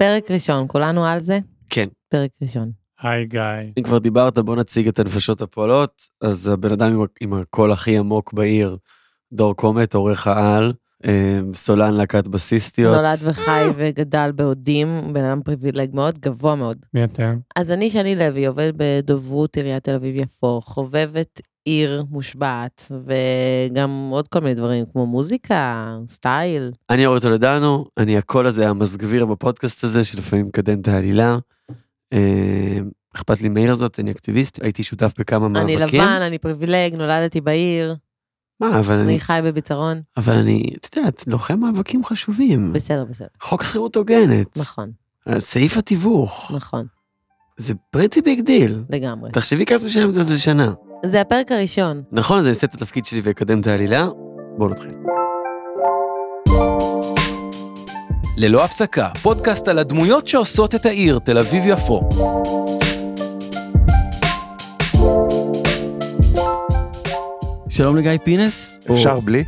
פרק ראשון, כולנו על זה? כן. פרק ראשון. היי גיא. אם כבר דיברת, בוא נציג את הנפשות הפועלות. אז הבן אדם עם, עם הקול הכי עמוק בעיר, דור קומט, עורך העל, אה, סולן להקת בסיסטיות. נולד וחי וגדל באודים, בן אדם פריבילג מאוד, גבוה מאוד. מי אתם? אז אני שני לוי, עובדת בדוברות עיריית תל אביב-יפו, חובבת עיר מושבעת, וגם עוד כל מיני דברים, כמו מוזיקה, סטייל. אני אורי טולדנו, אני הקול הזה המסגביר בפודקאסט הזה, שלפעמים מקדם את העלילה. אה, אכפת לי מהעיר הזאת, אני אקטיביסט, הייתי שותף בכמה אני מאבקים. לבן, אני פריבילג, נולדתי בעיר, מה, אבל אני, אני חי בביצרון. אבל אני, את יודעת, לוחם מאבקים חשובים. בסדר, בסדר. חוק שכירות הוגנת. נכון, סעיף התיווך. נכון, זה pretty big deal. לגמרי. תחשבי כמה משלם את זה שנה. זה הפרק הראשון. נכון, אז אני אעשה את התפקיד שלי ואקדם את העלילה. בואו נתחיל. ללא הפסקה, פודקאסט על הדמויות שעושות את העיר תל אביב-יפו. שלום לגיא פינס. או- אפשר בלי?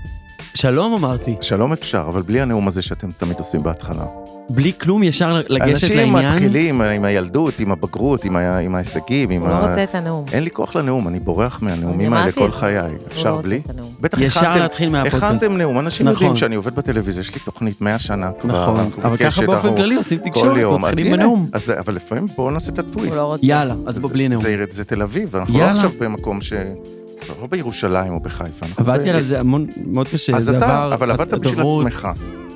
שלום אמרתי. שלום אפשר, אבל בלי הנאום הזה שאתם תמיד עושים בהתחלה. בלי כלום ישר לגשת אנשים לעניין. מתחילים עם הילדות, עם הבגרות, עם, ה... עם ההישגים, עם הוא לא ה... רוצה את הנאום. אין לי כוח לנאום, אני בורח מהנאומים האלה כל. חיי. לא אפשר בלי? בטח ישר הכנתם, להתחיל מהפודקאסט. הכנתם נאום, אנשים נכון. יודעים שאני עובד בטלוויזיה, יש לי תוכנית 100 שנה כבר. נכון, אבל ככה באופן כללי עושים תקשורת. אז מתחילים בנאום. אז, אבל לפעמים בואו נעשה את הטוויסט. לא. יאללה, אז בוא בלי נאום. זה, זה תל אביב, אנחנו לא יאללה. עכשיו במקום ש... לא בירושלים או בחיפה. עבדתי עליו זה המון, מאוד קשה, אז זה אתה, עבר, אבל עבדת בשביל עצמך.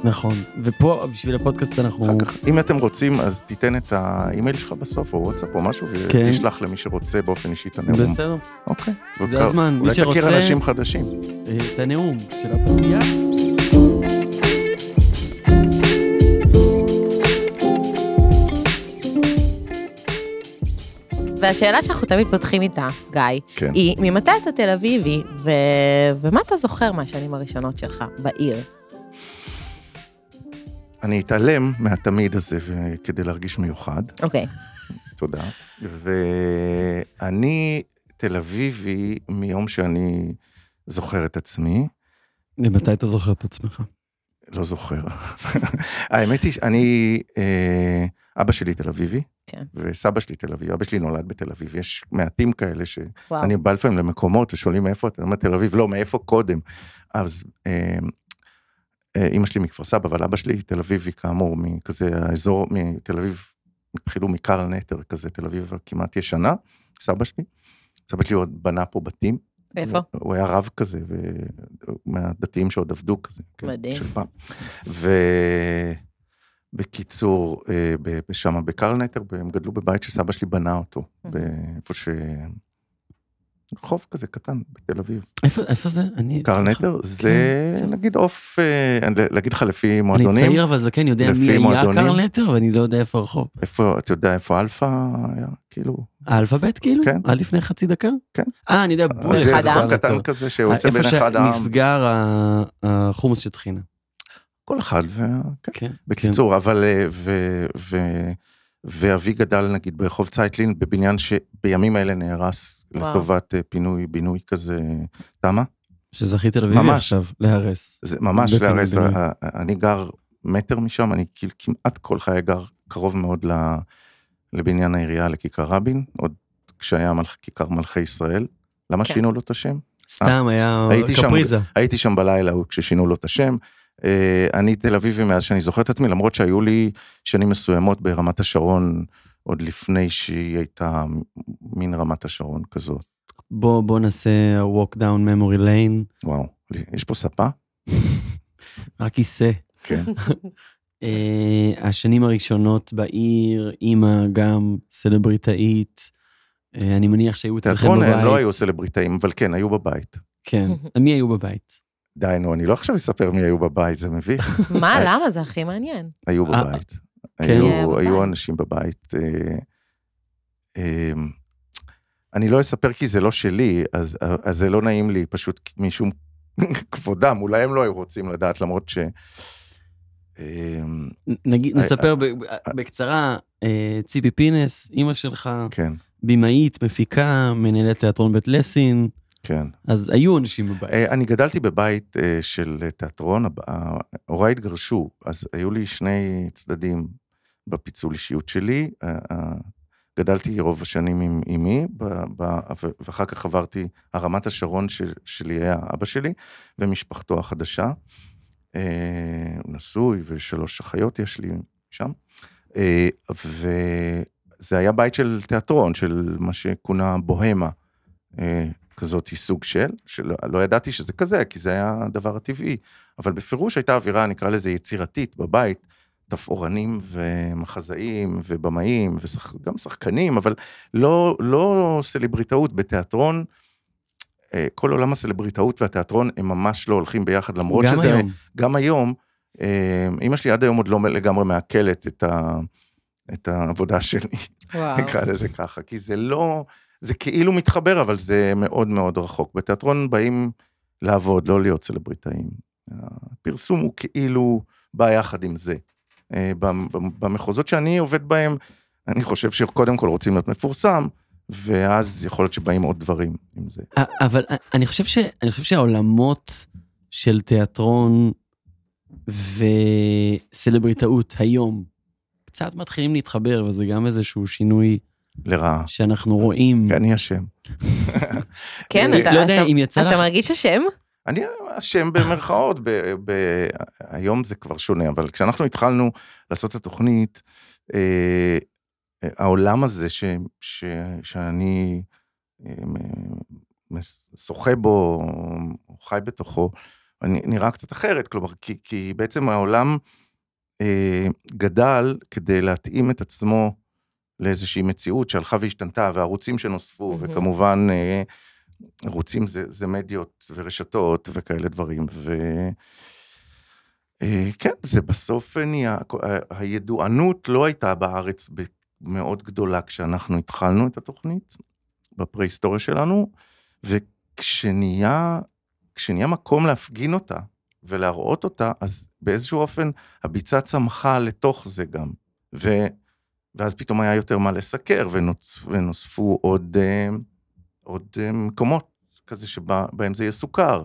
נכון, ופה בשביל הפודקאסט אנחנו, אחר כך, אם אתם רוצים, אז תיתן את האימייל שלך בסוף, או וואטסאפ או משהו, כן. ותשלח למי שרוצה באופן אישי את הנאום. בסדר, אוקיי. זה וכבר- הזמן, מי אולי שרוצה, תכיר אנשים חדשים. אה, את הנאום של הפגיעה. והשאלה שאנחנו תמיד פותחים איתה, גיא, כן. היא ממתי אתה תל אביבי, ו... ומה אתה זוכר מהשנים הראשונות שלך בעיר? אני אתעלם מהתמיד הזה כדי להרגיש מיוחד, אוקיי, תודה. ואני תל אביבי מיום שאני זוכר את עצמי, ממתי אתה זוכר את עצמך? לא זוכר. האמת היא שאני, אה, אבא שלי תל אביבי, כן. וסבא שלי תל אביבי, אבא שלי נולד בתל אביב, יש מעטים כאלה ש... וואו. אני בא לפעמים למקומות ושואלים מאיפה אתה, אני אומר תל אביב, לא, מאיפה קודם. אז אה, אימא שלי מכפר סבא, אבל אבא שלי תל אביבי כאמור, מכזה האזור, מתל אביב, התחילו מקרל נטר כזה, תל אביב כמעט ישנה, סבא שלי. סבא שלי עוד בנה פה בתים. איפה? הוא, הוא היה רב כזה, מהדתיים שעוד עבדו כזה. כן, מדהים. פעם. ובקיצור, שם בקרל נטר, הם גדלו בבית שסבא שלי בנה אותו, באיפה ש... רחוב כזה קטן בתל אביב. איפה איפה זה? אני... קרל סליחה. נטר זה כן. נגיד עוף, אה, להגיד לך לפי אני מועדונים, צעיר אבל זקן, יודע מי היה מועדונים. קרל נטר ואני לא יודע איפה הרחוב. איפה, אתה יודע איפה אלפא היה? כאילו, האלפאבית כאילו? כן. עד לפני חצי דקה? כן. אה, אני יודע, בול. זה. חוף קטן כזה שיוצא בין איפה אחד העם, שנסגר ה- החומוס של טחינה. כל אחד, ו- כן. כן. בקיצור, אבל... אה, ו- ו- ואבי גדל נגיד ברחוב צייטלין בבניין שבימים האלה נהרס וואו. לטובת אה, פינוי-בינוי כזה, תמ"א? שזכית תל אביבי. עכשיו, להרס. זה ממש להרס, בינוי. ה- ה- אני גר מטר משם, אני כמעט כל חיי גר קרוב מאוד לבניין העירייה, לכיכר רבין, עוד כשהיה מלכ- כיכר מלכי ישראל. למה כן. שינו לו את השם? סתם היה הייתי שם- קפריזה. הייתי שם בלילה כששינו לו את השם. אה, אני תל אביבי מאז שאני זוכר את עצמי, למרות שהיו לי שנים מסוימות ברמת השרון, עוד לפני שהיא הייתה מין רמת השרון כזאת. בוא בוא נעשה walk down memory lane, וואו, יש פה ספה? רק כיסא. כן. אה, השנים הראשונות בעיר, אימא גם סלבריטאית. אה, אני מניח שהיו אצלכם תיאטרון בבית. הם לא היו סלבריטאים, אבל כן, היו בבית. כן. מי היו בבית? די, נו, אני לא עכשיו אספר מי היו בבית, זה מביך. מה, למה? זה הכי מעניין. היו אה, בבית. כן. היו- בבית. היו אנשים בבית. אה, אה, אני לא אספר כי זה לא שלי, אז אז זה לא נעים לי, פשוט משום כבודם, אולי הם לא היו רוצים לדעת, למרות ש... אה, נגיד, אה, נספר ב- בקצרה, ציפי פינס, אימא שלך, כן, במאית, מפיקה, מנהלת תיאטרון בית לסין, כן. אז היו אנשים בבית. אה, אני גדלתי בבית אה, של תיאטרון, הוריי התגרשו, אז היו לי שני צדדים בפיצול אישיות שלי. אה, גדלתי רוב השנים עם אמי, ואחר כך עברתי, הרמת השרון של, שלי היה אבא שלי, ומשפחתו החדשה. הוא נשוי, ושלוש אחיות יש לי שם. וזה היה בית של תיאטרון, של מה שכונה בוהמה. אה, כזאת סוג של, שלא לא ידעתי שזה כזה, כי זה היה הדבר הטבעי. אבל בפירוש הייתה אווירה, נקרא לזה יצירתית, בבית, תפאורנים ומחזאים ובמאים, וגם שחקנים, אבל לא, לא סלבריטאות בתיאטרון. אה, כל עולם הסלבריטאות והתיאטרון הם ממש לא הולכים ביחד, למרות גם שזה... היום. גם היום, אה, אמא שלי עד היום עוד לא לגמרי מעכלת את, ה, את העבודה שלי, וואו. נקרא לזה ככה, כי זה לא, זה כאילו מתחבר, אבל זה מאוד מאוד רחוק. בתיאטרון באים לעבוד, לא להיות סלבריטאים. הפרסום הוא כאילו בא יחד עם זה. אה, במ- במ- במחוזות שאני עובד בהם, אני חושב שקודם כל רוצים להיות מפורסם, ואז יכול להיות שבאים עוד דברים עם זה. אבל אני חושב, ש, אני חושב שהעולמות של תיאטרון וסלבריטאות היום קצת מתחילים להתחבר, וזה גם איזשהו שינוי לרעה. שאנחנו רואים. כי אני אשם. כן, אה, אתה, לא יודע אתה, אם יצא אתה לך... מרגיש אשם? אני אשם במרכאות, ב, ב, היום זה כבר שונה, אבל כשאנחנו התחלנו לעשות את התוכנית, אה, אה, העולם הזה ש, ש, שאני אה, שוחה בו, חי בתוכו, אני, נראה קצת אחרת, כלומר, כי, כי בעצם העולם אה, גדל כדי להתאים את עצמו לאיזושהי מציאות שהלכה והשתנתה, והערוצים שנוספו, מהמם. וכמובן, אה, ערוצים זה, זה מדיות ורשתות וכאלה דברים, ו... אה, כן, זה בסוף נהיה, הידוענות לא הייתה בארץ מאוד גדולה כשאנחנו התחלנו את התוכנית, בפרה-היסטוריה שלנו, וכשנהיה כשנהיה מקום להפגין אותה ולהראות אותה, אז באיזשהו אופן הביצה צמחה לתוך זה גם. ו... ואז פתאום היה יותר מה לסקר, ונוצ... ונוספו עוד, אה, עוד אה, מקומות כזה שבהם זה יסוכר.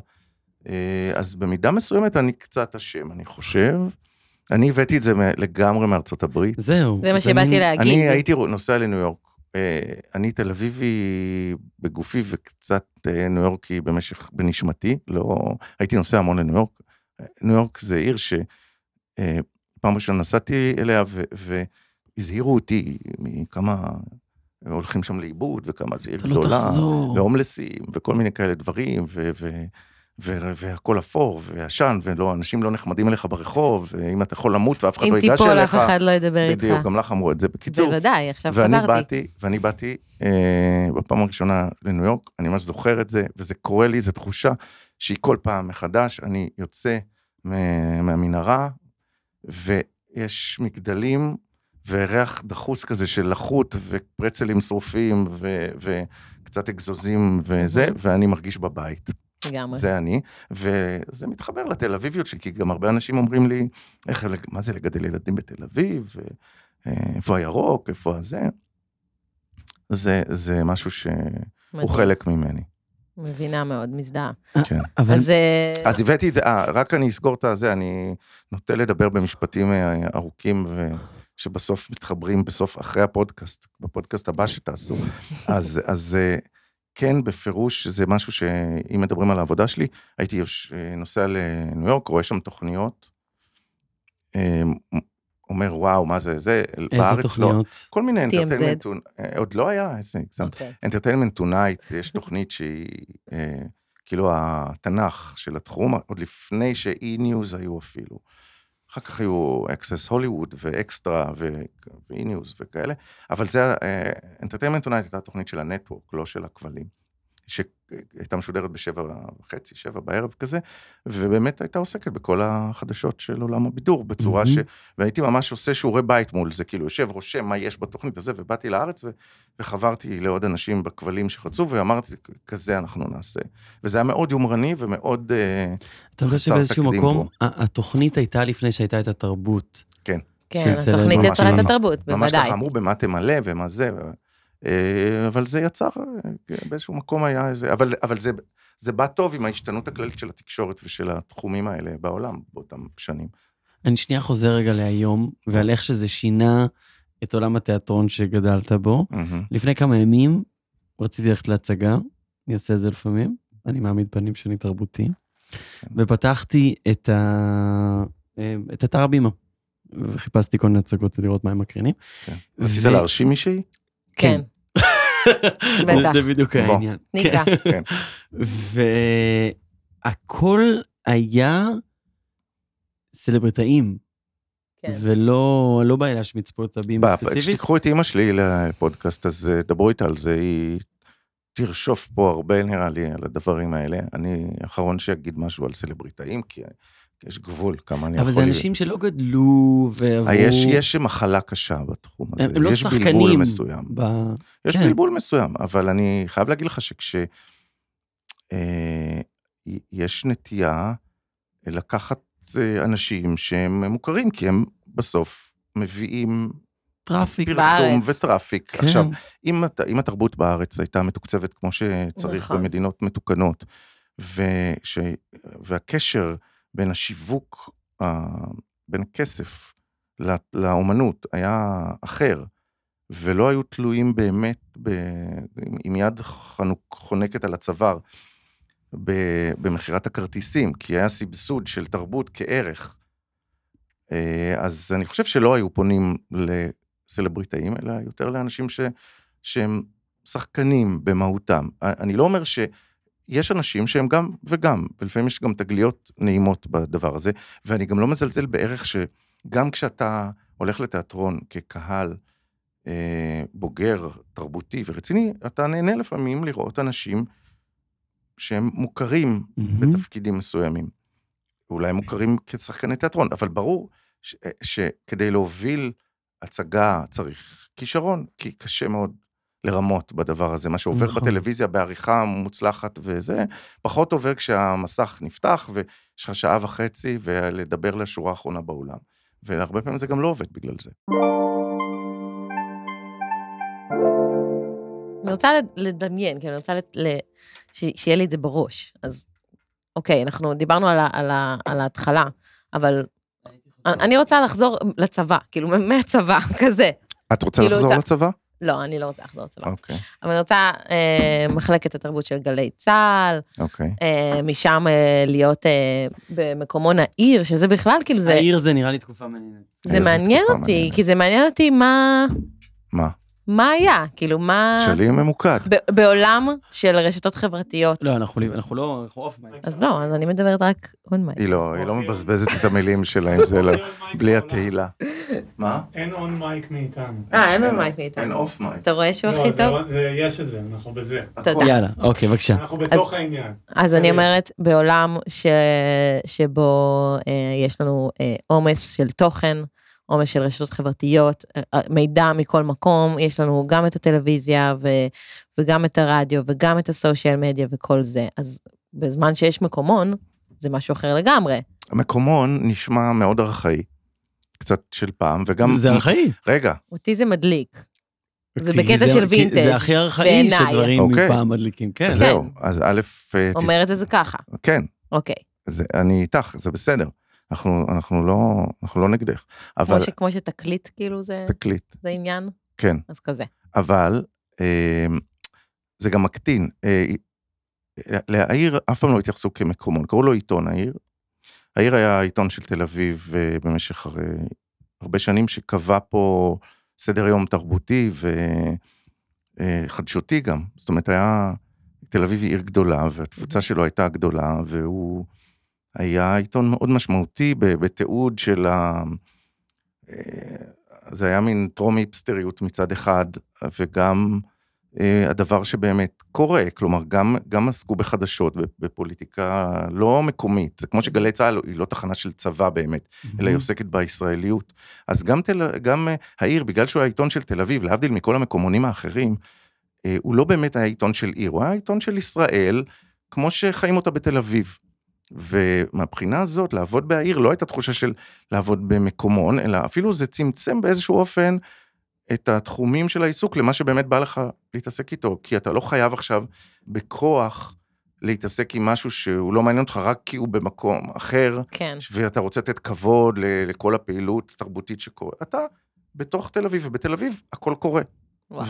אה, אז במידה מסוימת אני קצת אשם, אני חושב. אני הבאתי את זה לגמרי מארצות הברית. זהו. זה מה אני- שבאתי להגיד. אני הייתי נוסע לניו יורק. אני תל אביבי בגופי וקצת ניו יורקי במשך, בנשמתי, לא... הייתי נוסע המון לניו יורק. ניו יורק זה עיר שפעם ראשונה נסעתי אליה ו- והזהירו אותי מכמה הולכים שם לאיבוד וכמה זה עיר לא גדולה. והומלסים וכל מיני כאלה דברים, ו- ו- ו- והכל אפור ועשן, ואנשים לא נחמדים אליך ברחוב, ואם אתה יכול למות ואף אחד אם לא ייגש תיפול, אליך. אף אחד לא ידבר איתך. בדיוק, גם לך אמרו את זה. בקיצור, בוודאי, עכשיו ואני חזרתי. באתי, ואני באתי אה, בפעם הראשונה לניו יורק, אני ממש זוכר את זה, וזה קורה לי, זו תחושה שהיא כל פעם מחדש, אני יוצא מ- מהמנהרה, ויש מגדלים, וריח דחוס כזה של לחות, ופרצלים שרופים, ו- וקצת אגזוזים וזה, מהמם. ואני מרגיש בבית. לגמרי. זה אני, וזה מתחבר לתל אביביות שלי, כי גם הרבה אנשים אומרים לי, איך, מה זה לגדל ילדים בתל אביב, ו- אה, איפה הירוק, איפה הזה. זה, זה משהו שהוא מדהים. חלק ממני, מבינה מאוד, מזדהה. כן. אבל אז אה, אז הבאתי את זה, אה, רק אני אסגור את הזה, אני נוטה לדבר במשפטים ארוכים, ושבסוף מתחברים בסוף, אחרי הפודקאסט, בפודקאסט הבא שתעשו. אז, אז אה, כן, בפירוש, זה משהו שאם מדברים על העבודה שלי, הייתי יוש- אה, נוסע לניו יורק, רואה שם תוכניות, אה, אומר, וואו, מה זה, זה, איזה בארץ לא. תוכניות? כל מיני TMZ. אנטרטיימנט, עוד לא היה, איזה. Entertainment Tonight, יש תוכנית שהיא אה, כאילו התנ"ך של התחום, עוד לפני ש E! News היו אפילו. אחר כך היו Access Hollywood ו Extra ו E! News וכאלה, אבל זה, Entertainment Tonight הייתה תוכנית של ה network, לא של הכבלים. שהייתה משודרת בשבע וחצי, שבע בערב כזה, ובאמת הייתה עוסקת בכל החדשות של עולם הבידור, בצורה מהמם. ש... והייתי ממש עושה שיעורי בית מול זה, כאילו יושב, רושם מה יש בתוכנית הזה, ובאתי לארץ ו... וחברתי לעוד אנשים בכבלים שרצו, ואמרתי, כזה אנחנו נעשה. וזה היה מאוד יומרני ומאוד... אה, אתה חושב שבאיזשהו מקום, ה- התוכנית הייתה לפני שהייתה את התרבות. כן, סלב. התוכנית ממש יצרה את. התרבות, ממש בוודאי. ככה אמרו במה תמלא ומה זה, אבל זה יצר, אה, באיזשהו מקום היה איזה, אבל, אבל זה, זה בא טוב עם ההשתנות הכללית של התקשורת ושל התחומים האלה בעולם באותם שנים. אני שנייה חוזר רגע להיום, ועל איך שזה שינה את עולם התיאטרון שגדלת בו. מהמם. לפני כמה ימים רציתי ללכת להצגה, אני עושה את זה לפעמים, אני מעמיד פנים שאני תרבותי, ופתחתי את, ה... אה, את אתר הבימה, וחיפשתי כל מיני הצגות לראות מה הם מקרינים. כן. רצית להרשים מישהי? כן. בטח. זה בדיוק. העניין. ניקה. כן. והכל היה סלבריטאים, כן. ולא לא בא לי להשמיץ פה את הבימה ספציפית. כשתיקחו את אימא שלי לפודקאסט, אז אה, דברו איתה על זה, היא תרשוף פה הרבה נראה לי על הדברים האלה. אני האחרון שיגיד משהו על סלבריטאים, כי יש גבול כמה אני יכול... אבל זה. אנשים שלא גדלו ועברו... אה, יש, יש מחלה קשה בתחום הזה, הם הם לא יש בלבול שחקנים. מסוים. ב... יש כן. בלבול מסוים, אבל אני חייב להגיד לך שכש... אה, יש נטייה לקחת אה, אנשים שהם מוכרים, כי הם בסוף מביאים traffic. פרסום בארץ. ו traffic. כן. עכשיו, אם, אם התרבות בארץ הייתה מתוקצבת כמו שצריך נכון. במדינות מתוקנות, וש, והקשר בין השיווק, בין הכסף ל- לאומנות היה אחר, ולא היו תלויים באמת ב, עם- יד חנוק, חונקת על הצוואר במכירת הכרטיסים, כי היה סבסוד של תרבות כערך. אה, אז אני חושב שלא היו פונים לסלבריטאים, אלא יותר לאנשים ש, שהם שחקנים במהותם. אני לא אומר שיש אנשים שהם גם וגם, ולפעמים יש גם תגליות נעימות בדבר הזה, ואני גם לא מזלזל בערך שגם כשאתה הולך לתיאטרון כקהל אה, בוגר, תרבותי ורציני, אתה נהנה לפעמים לראות אנשים שהם מוכרים מהמם. בתפקידים מסוימים. אולי הם מוכרים כשחקני תיאטרון, אבל ברור ש- שכדי להוביל הצגה צריך כישרון, כי קשה מאוד לרמות בדבר הזה. מה שעובר נכון. בטלוויזיה בעריכה מוצלחת וזה, פחות עובר כשהמסך נפתח ויש לך שעה וחצי ולדבר לשורה האחרונה באולם. והרבה פעמים זה גם לא עובד בגלל זה. אני רוצה לד- לדמיין, כי אני רוצה לת- ל- ש- שיהיה לי את זה בראש. אז אוקיי, אנחנו דיברנו על ה- על ה- על ההתחלה, אבל אני אני רוצה לחזור לצבא, כאילו מהצבא, כזה. את רוצה כאילו, לחזור אתה- לצבא? לא, אני לא רוצה לחזור לצבא. אוקיי, אבל אני רוצה אה, מחלקת התרבות של גלי צה"ל, אוקיי. אה, משם אה, להיות אה, במקומו נעיר, שזה בכלל, כאילו, זה, העיר זה נראה לי תקופה מעניינת. זה מעניין אותי, מעניינת. כי זה מעניין אותי מה, מה? מה היה, כאילו, מה... שלי ממוקד. ב- בעולם של רשתות חברתיות. לא, אנחנו אנחנו לא, אנחנו off mic. אז לא, אז אני מדברת רק on mic. היא לא, היא לא מבזבזת את המילים שלה עם זה, לא- בלי התהילה. מה? אין on mic מאיתנו. אה, אין on mic אין מאיתנו. off mic. אתה רואה שהוא לא, הכי זה טוב? לא- יש את זה, אנחנו בזה. תודה. יאללה, אוקיי, בבקשה. אנחנו בתוך העניין. אז אני אומרת, בעולם ש... שבו אה, יש לנו אה, עומס של תוכן, עומס של רשתות חברתיות, אה, מידע מכל מקום, יש לנו גם את הטלוויזיה ו... וגם את הרדיו וגם את הסושיאל מדיה וכל זה, אז בזמן שיש מקומון, זה משהו אחר לגמרי. המקומון נשמע מאוד ארכאי. קצת של פעם, וגם... זה ארכאי. רגע, אותי זה מדליק. זה בקטע של וינטג' זה הכי ארכאי בעיניי. שדברים אוקיי. מפעם מדליקים, כן. כן. זהו. אז א', אה, אומרת את זה ככה, כן, אוקיי. זה- אני איתך, זה בסדר. אנחנו אנחנו לא אנחנו לא נגדך. אבל... כמו, ש... כמו שתקליט כאילו זה, תקליט, זה עניין, כן. אז כזה. אבל אה, זה גם מקטין. אה, לעיר אף פעם לא התייחסו כמקומון, קראו לו עיתון העיר. העיר היה עיתון של תל אביב אה, במשך הרי הרבה שנים, שקבע פה סדר יום תרבותי וחדשותי גם. זאת אומרת, היה, תל אביב היא עיר גדולה, והתפוצה שלו הייתה גדולה, והוא היה עיתון מאוד משמעותי בתיעוד של ה... אה, זה היה מין טרום היפסטריות מצד אחד, וגם אה, הדבר שבאמת קורה, כלומר, גם, גם עסקו בחדשות, בפוליטיקה לא מקומית, זה כמו שגלי צה"ל היא לא תחנה של צבא באמת, אלא היא עוסקת בישראליות. אז גם, תל, גם אה, העיר, בגלל שהוא היה עיתון של תל אביב, להבדיל מכל המקומונים האחרים, הוא לא באמת היה עיתון של עיר, הוא היה עיתון של ישראל, כמו שחיים אותה בתל אביב. ומהבחינה הזאת, לעבוד בעיר לא הייתה תחושה של לעבוד במקומון, אלא אפילו זה צמצם באיזשהו אופן את התחומים של העיסוק למה שבאמת בא לך להתעסק איתו, כי אתה לא חייב עכשיו בכוח להתעסק עם משהו שהוא לא מעניין אותך רק כי הוא במקום אחר, כן. ואתה רוצה לתת כבוד לכל הפעילות התרבותית שקורה. אתה בתוך תל אביב, ובתל אביב הכל קורה. וואו.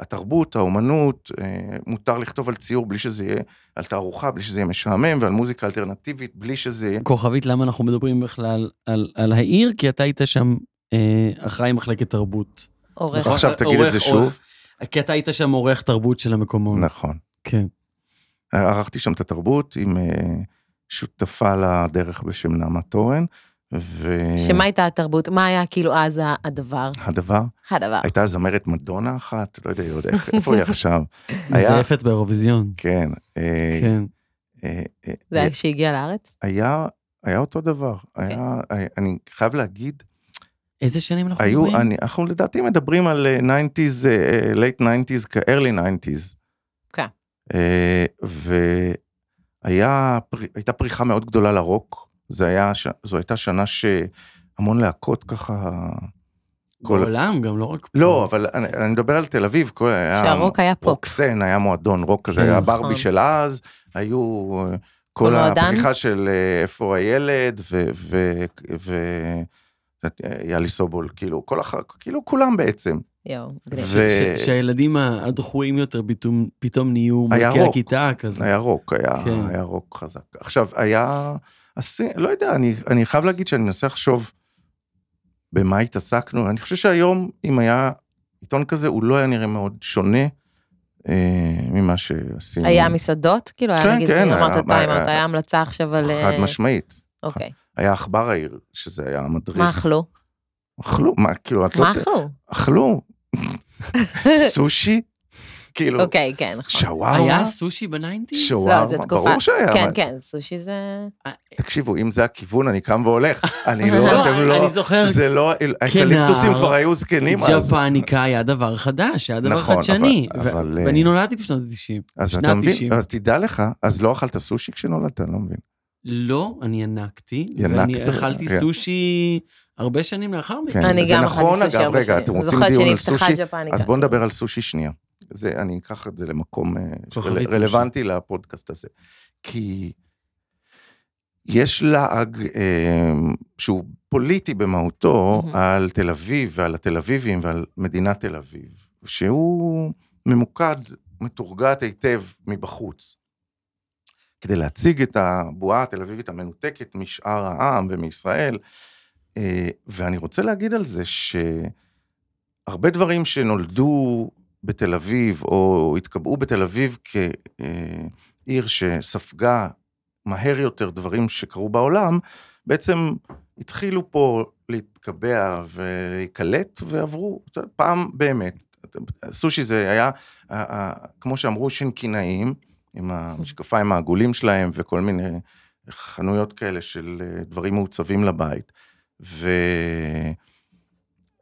והתרבות, האומנות, אה, מותר לכתוב על ציור בלי שזה יהיה, על תערוכה, בלי שזה יהיה משעמם, ועל מוזיקה אלטרנטיבית, בלי שזה יהיה... כוכבית, למה אנחנו מדברים בכלל על, על העיר? כי אתה היית שם אה, אחראי מחלקת תרבות. עורך. נכון? עכשיו תגיד את זה עורך- שוב. עורך- כי אתה היית שם עורך תרבות של המקומות. נכון. כן. ערכתי שם את התרבות עם אה, שותפה לדרך בשם נעמה תורן, והדבר, שמה הייתה התרבות? מה היה כאילו אז ה- הדבר? הדבר. הייתה זמרת מדונה אחת, לא יודע עוד איך, איפה היא עכשיו? היה, מזייפת באירוויזיון. כן, אה, כן. אה, אה, זה היה כשהגיע לארץ? היה, היה אותו דבר. אוקיי. היה, אני חייב להגיד, איזה שנים אנחנו היו, מדברים? אני, אנחנו לדעתי מדברים על אה, 90's, אה, late 90's, כ-early 90's. כן. אה, והיה, פר- הייתה פריחה מאוד גדולה לרוק. זה היה, זו הייתה שנה שהמון להקות ככה... כל- בעולם גם, לא רק פה. לא, אבל אני, אני מדבר על תל אביב, כל, היה... שהרוק היה פופ. רוקסן היה מועדון רוק כזה, כן. היה נכון. ברבי של אז, היו אה, כל? הפריחה של אה, איפה הילד, ו... ו, ו יאלי סובול, כאילו, כל הח... כאילו כולם בעצם. יואו, ו- שהילדים הדחויים יותר פתאום, פתאום נהיו מלכי. הכיתה כזה. היה רוק, היה, כן. היה רוק חזק. עכשיו, היה... הסי- לא יודע, אני, אני חייב להגיד שאני מנסה לחשוב במה התעסקנו. אני חושב שהיום, אם היה עיתון כזה, הוא לא היה נראה מאוד שונה אה, ממה שעשינו. היה מסעדות? כאילו היה כן, נגיד, כן, אמרת היה- Time Out, היה- היה המלצה עכשיו על... חד אה, משמעית. אוקיי. היה עכבר העיר, שזה היה מדריך. מה אכלו? אכלו, מה, כאילו, את לא... מה אכלו? אכלו. סושי, כאילו, אוקיי, כן, נכון. שווארמה. היה סושי ב nineties? לא, שווארמה, תקופה- ברור שהיה. כן, כן, סושי זה... תקשיבו, אם זה הכיוון, אני קם והולך. אני לא, לא, אתם אני- לא... אני זוכר, זה לא, האקליפטוסים כבר היו זקנים אז. ג'פניקה היה דבר חדש, היה דבר נכון, חדשני. אבל, ואני אה, נולדתי בשנות ה-90. אז אתה מבין? 90. אז תדע לך, אז לא אכלת סושי כשנולדת, אני לא מבין. לא, אני ינקתי, ינקת? ואני אכלתי כן. סושי הרבה שנים לאחר מכן. כן. אני זה גם נכון, אכלתי סושי אגב, הרבה רגע, שנים. אתם רוצים זוכרת דיון על שנפתחה סושי? ג'פניקה. אז בואו נדבר על סושי שנייה. זה, אני אקח את זה למקום אה, רלוונטי לפודקאסט הזה. כי יש לעג אה, שהוא פוליטי במהותו מהמם. על תל אביב ועל התל אביבים ועל מדינת תל אביב, שהוא ממוקד, מתורגת היטב מבחוץ. כדי להציג את הבועה התל אביבית המנותקת משאר העם ומישראל. אה, ואני רוצה להגיד על זה שהרבה דברים שנולדו בתל אביב, או התקבעו בתל אביב כעיר שספגה מהר יותר דברים שקרו בעולם, בעצם התחילו פה להתקבע ולהיקלט ועברו, פעם באמת. סושי זה היה, כמו שאמרו, שינקינאים, עם המשקפיים העגולים שלהם וכל מיני חנויות כאלה של דברים מעוצבים לבית.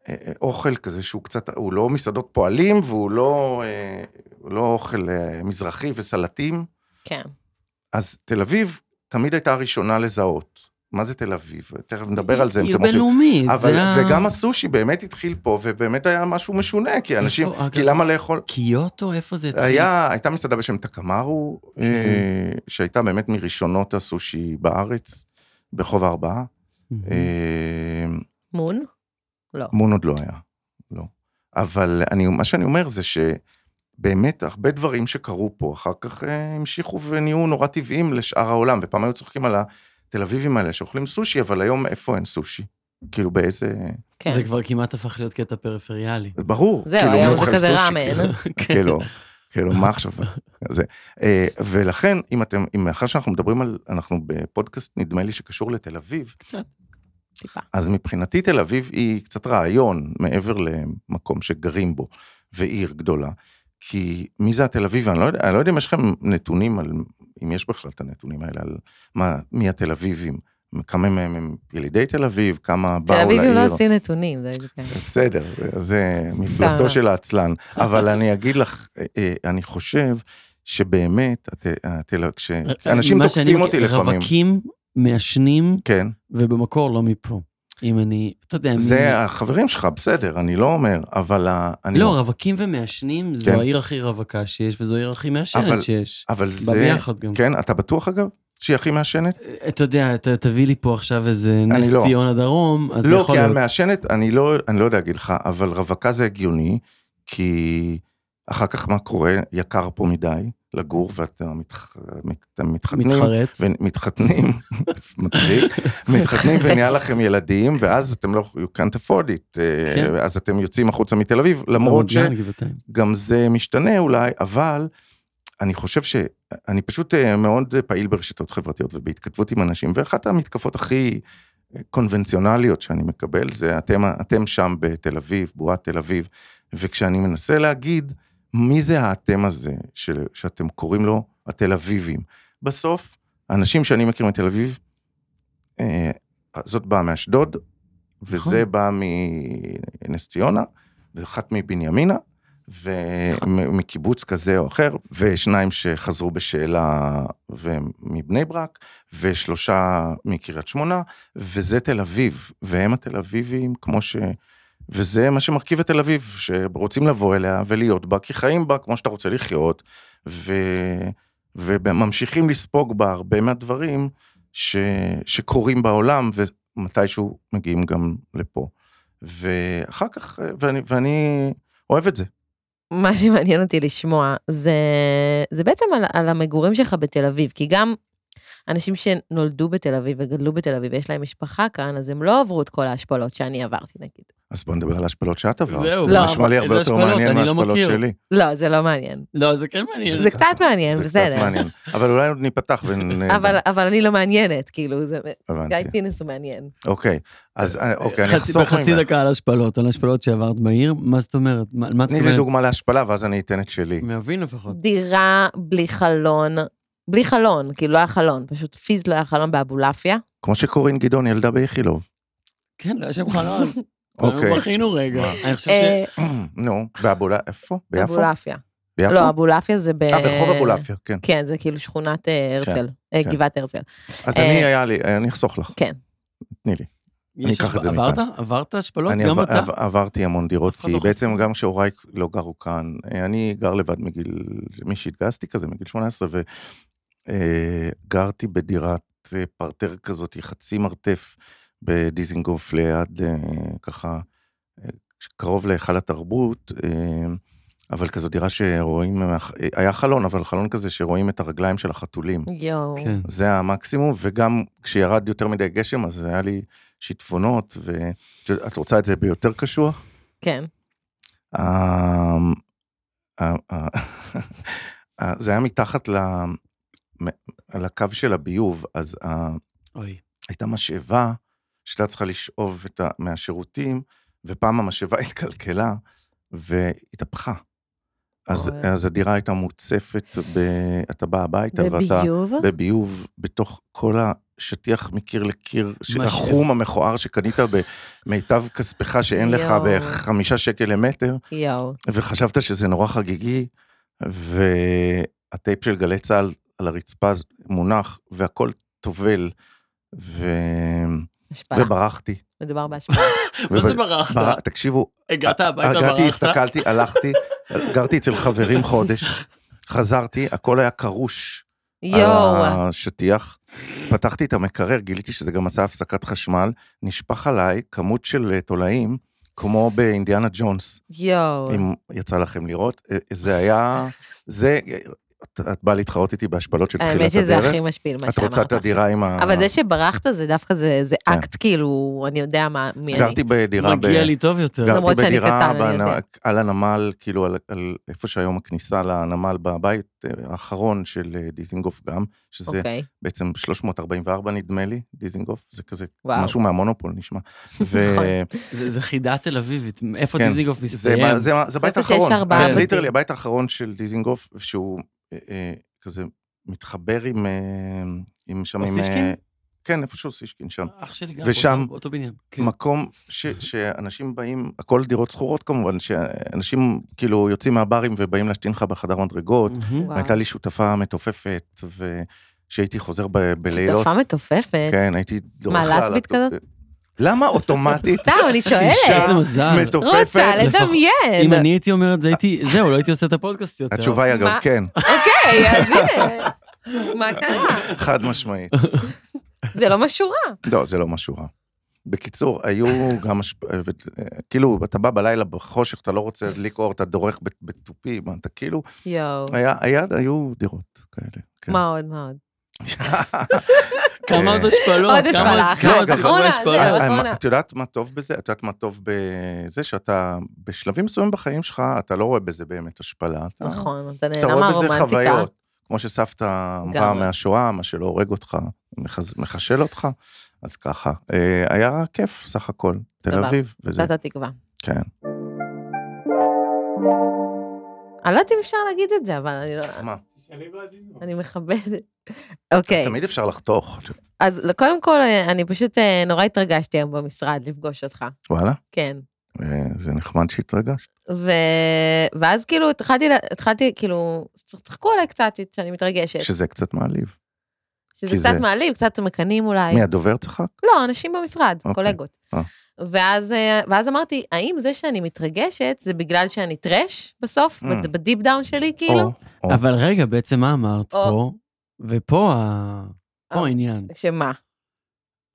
ואוכל כזה שהוא קצת, הוא לא מסעדות פועלים והוא לא, אה, לא אוכל אה, מזרחי וסלטים. כן. אז תל אביב תמיד הייתה הראשונה לזהות. מה זה תל אביב? תכף נדבר על זה אם אתם רוצים. בינלאומית, אבל, זה ה... וגם הסושי באמת התחיל פה, ובאמת היה משהו משונה, כי אנשים, איפה, כי אגב? למה לאכול? קיוטו, איפה זה התחיל? היה, הייתה מסעדה בשם תקמרו, כן. אה, שהייתה באמת מראשונות הסושי בארץ, ברחוב הארבעה. מון? לא. מון עוד לא היה, לא. אבל אני, מה שאני אומר זה שבאמת הרבה דברים שקרו פה, אחר כך אה, המשיכו ונהיו נורא טבעיים לשאר העולם, ופעם היו צוחקים על התל אביבים האלה שאוכלים סושי, אבל היום איפה אין סושי? כאילו באיזה... כן. זה כבר כמעט הפך להיות קטע פריפריאלי. ברור. זהו, כאילו, היום מי זה כזה ראמן. כן. כאילו, כאילו, מה עכשיו? זה. אה, ולכן, אם אתם, אם מאחר שאנחנו מדברים על, אנחנו בפודקאסט, נדמה לי שקשור לתל אביב, קצת. טיפה. אז מבחינתי תל אביב היא קצת רעיון מעבר למקום שגרים בו, ועיר גדולה. כי מי זה התל אביבי? אני לא אני לא יודע אם יש לכם נתונים על, אם יש בכלל את הנתונים האלה, על מה, מי התל אביבים. כמה מהם הם ילידי תל אביב, כמה תל באו לעיר. אביבים לא עושים נתונים, זה כן. בסדר, זה- זה מפלטו של העצלן. אבל אני אגיד לך, אה, אה, אני חושב שבאמת, הת- התל- כשאנשים תוקפים אותי לפעמים, רווקים מעשנים, כן, ובמקור לא מפה. אם אני, אתה יודע, מי- זה החברים שלך, בסדר, אני לא אומר, אבל אני... לא, רווקים ומעשנים זו כן. העיר הכי רווקה שיש, וזו העיר הכי אבל- מעשנת שיש. אבל זה... ביחד גם. כן, אתה בטוח אגב? שהיא הכי מעשנת? אתה יודע, אתה תביא לי פה עכשיו איזה נס לא. ציונה דרום, אז לא, יכול כי להיות. המעשנת, אני לא, אני לא יודע להגיד לך, אבל רווקה זה הגיוני, כי אחר כך מה קורה? יקר פה מדי לגור, ואתם מתח... מת- מתחתנים. מתחרט. ומתחתנים, מצחיק, מתחתנים ונהיה לכם ילדים, ואז אתם לא, you can't afford it, אה, כן. אז אתם יוצאים החוצה מתל אביב, למרות. שגם זה משתנה אולי, אבל אני חושב שאני פשוט אה, מאוד פעיל ברשתות חברתיות ובהתכתבות עם אנשים, ואחת המתקפות הכי אה, קונבנציונליות שאני מקבל, זה אתם, אתם שם בתל אביב, בועת תל אביב, וכשאני מנסה להגיד, מי זה האתם הזה ש, שאתם קוראים לו התל אביבים? בסוף, האנשים שאני מכיר מתל אביב, אה, זאת באה מאשדוד, וזה נכון. בא מנס ציונה, ואחת מבנימינה, ומקיבוץ כזה או אחר, ושניים שחזרו בשאלה ומבני ברק, ושלושה מקריית שמונה, וזה תל אביב, והם התל אביבים כמו ש... וזה מה שמרכיב את תל אביב, שרוצים לבוא אליה ולהיות בה, כי חיים בה כמו שאתה רוצה לחיות, ו... וממשיכים לספוג בה הרבה מהדברים ש... שקורים בעולם, ומתישהו מגיעים גם לפה. ואחר כך, ואני, ואני אוהב את זה. מה שמעניין אותי לשמוע זה, זה בעצם על, על המגורים שלך בתל אביב, כי גם אנשים שנולדו בתל אביב וגדלו בתל אביב ויש להם משפחה כאן, אז הם לא עברו את כל ההשפלות שאני עברתי נגיד. אז בוא נדבר על ההשפלות שאת עברת. זהו, זה נשמע לי הרבה יותר השפלות? מעניין לא מההשפלות. שלי. לא, זה לא מעניין. לא, זה כן מעניין. זה קצת מעניין, זה בסדר. קצת מעניין. אבל אולי עוד ניפתח ונ... אבל, אבל אני לא מעניינת, כאילו, זה... הבנתי. גיא פינס הוא מעניין. אוקיי, אז אה, אוקיי, אני אחסוך בחצי ממך. דקה על השפלות, על השפלות שעברת בעיר, מה זאת אומרת? מה את תני לי אומרת? דוגמה להשפלה, ואז אני אתן את שלי. מהבין לפחות. דירה בלי חלון, בלי חלון, כאילו לא היה חלון, פשוט פיזית לא היה חלון באבולעפיה. כמו שקורין גדעון ילדה באיכילוב. כן, לא היה שם חלון. אוקיי. כולנו בכינו רגע. מה? אני חושב ש... אה, נו, באבולה, איפה? ביפו? אבולעפיה. ביפו? לא, אבולעפיה זה ב... אה, ברחוב אבולעפיה, כן. כן, זה כאילו שכונת אה, הרצל, אה, כן. גבעת הרצל. אז אה, אני, היה לי, אני אחסוך לך. כן. תני לי. אני אקח את זה עברת? מכאן. עברת השפלות? אני גם עבר- אתה? עב- עברתי המון דירות, כי לא בעצם. גם כשהוריי לא גרו כאן, אה, אני גר לבד מגיל, מי שהתגייסתי כזה, מגיל 18, וגרתי בדירת אה, פרטר כזאת, חצי מרתף בדיזינגוף ליד אה, ככה, אה, קרוב להיכל התרבות, אה, אבל כזו דירה שרואים, אה, היה חלון, אבל חלון כזה שרואים את הרגליים של החתולים. יואו. כן. זה המקסימום, וגם כשירד יותר מדי גשם, אז היה לי שיטפונות, ואת רוצה את זה ביותר קשוח? כן. אמ, זה היה מתחת ל- מ- לקו של הביוב, אז ה- אוי. הייתה משאבה שהייתה צריכה לשאוב את ה- מהשירותים, ופעם המשאבה התקלקלה והתהפכה. אז, אוי. אז הדירה הייתה מוצפת, ב... אתה בא הביתה ואתה בביוב? בביוב, בתוך כל השטיח מקיר לקיר, החום המכוער שקנית במיטב כספך שאין לך יואו. בחמישה שקל למטר, יואו. וחשבת שזה נורא חגיגי, והטייפ של גלי צה"ל על הרצפה מונח, והכל טובל, ו... השפלה. וברחתי. מדובר בהשפלה. מה זה ברחת? בר... תקשיבו, הגעת הביתה, הגעתי, ברחת? הסתכלתי, הלכתי, גרתי אצל חברים חודש, חזרתי, הכל היה קרוש. על יואו. השטיח, פתחתי את המקרר, גיליתי שזה גם עשה הפסקת חשמל, נשפך עליי כמות של אה, תולעים, כמו באינדיאנה ג'ונס, יואו. אם יצא לכם לראות, אה, זה היה, זה, את, את באה להתחרות איתי בהשפלות של האמת תחילת שזה הדרך, הכי משפיל מה את שאמרת. רוצה את הדירה עם ה... אבל זה שברחת זה דווקא זה זה כן. אקט כאילו, אני יודע מה, מי אני. גרתי בדירה, ב... מגיע לי טוב יותר. גרתי בדירה קטן, בנ-. על הנמל, כאילו על, על איפה שהיום הכניסה לנמל בבית אה, האחרון של אה, דיזינגוף גם, שזה אוקיי. בעצם 344 נדמה לי, דיזינגוף, זה כזה וואו. משהו מהמונופול נשמע. ו... נכון. זה זה חידה תל אביבית, איפה כן. דיזינגוף זה, מסתיים? ב- זה, זה הבית איפה האחרון, ארבעה כן. literally הבית האחרון של דיזינגוף, שהוא אה, אה, כזה מתחבר עם, אה, עם שם, עם, אוסישקין? אה, כן, איפשהו אוסישקין שם. אח שלי גם ושם- באותו- באותו בניין. כן. מקום ש, שאנשים באים, הכל דירות שכורות כמובן, שאנשים כאילו יוצאים מהברים ובאים להשתין לך בחדר מדרגות. וואו. הייתה לי שותפה מתופפת, ושהייתי חוזר ב, בלילות, שותפה מתופפת. כן, הייתי דורך מה, לסבית כזאת? למה אוטומטית סתם, אני אישה שואלת. איזה מזל. מתופפת? רוצה לדמיין. אם אני הייתי אומר את זה, הייתי, זהו, לא הייתי עושה את הפודקאסט יותר. התשובה היא אגב? כן, אוקיי, אז הנה. מה קרה? חד משמעית. זה לא משהו רע. לא, זה לא משהו רע. בקיצור, היו גם, השפ... כאילו, אתה בא בלילה בחושך, אתה לא רוצה להדליק אור, אתה דורך בת- בתופים, אתה כאילו, יואו. היה, היה, היו דירות כאלה. כן. מה עוד, מה עוד? כמה עוד השפלות? עוד השפלה עוד- אחת, לא, אחרונה, השפלות? זהו. אה, אחרונה. מה- את יודעת מה טוב בזה? את יודעת מה טוב בזה שאתה, בשלבים מסוימים בחיים שלך, אתה לא רואה בזה באמת השפלה. אתה- נכון, אתה אתה נהנה רואה בזה מהרומנטיקה. חוויות. כמו שסבתא אמרה. מהשואה, מה שלא הורג אותך, מחשל אותך, אז ככה. אה, היה כיף סך הכל, תל. אביב, וזה, זאת התקווה. כן. אני לא יודעת אם אפשר להגיד את זה, אבל אני לא... מה? אני מכבדת. אוקיי, תמיד אפשר לחתוך, אז קודם כל, אה, אני פשוט אה, נורא התרגשתי היום במשרד לפגוש אותך. וואלה, כן. אה, זה נחמד שהתרגשת. ו... ואז כאילו התחלתי, התחלתי כאילו, צחקו עליי קצת שאני מתרגשת. שזה קצת מעליב. שזה קצת זה- מעליב, קצת מקנאים אולי. מי, הדובר צחק? לא, אנשים במשרד, אוקיי. קולגות. אה. ואז, אה, ואז אמרתי, האם זה שאני מתרגשת, זה בגלל שאני טראש בסוף? Mm. וזה ב deep down שלי, כאילו? או, או. אבל רגע, בעצם מה אמרת או. פה? ופה ה- פה או. העניין. שמה?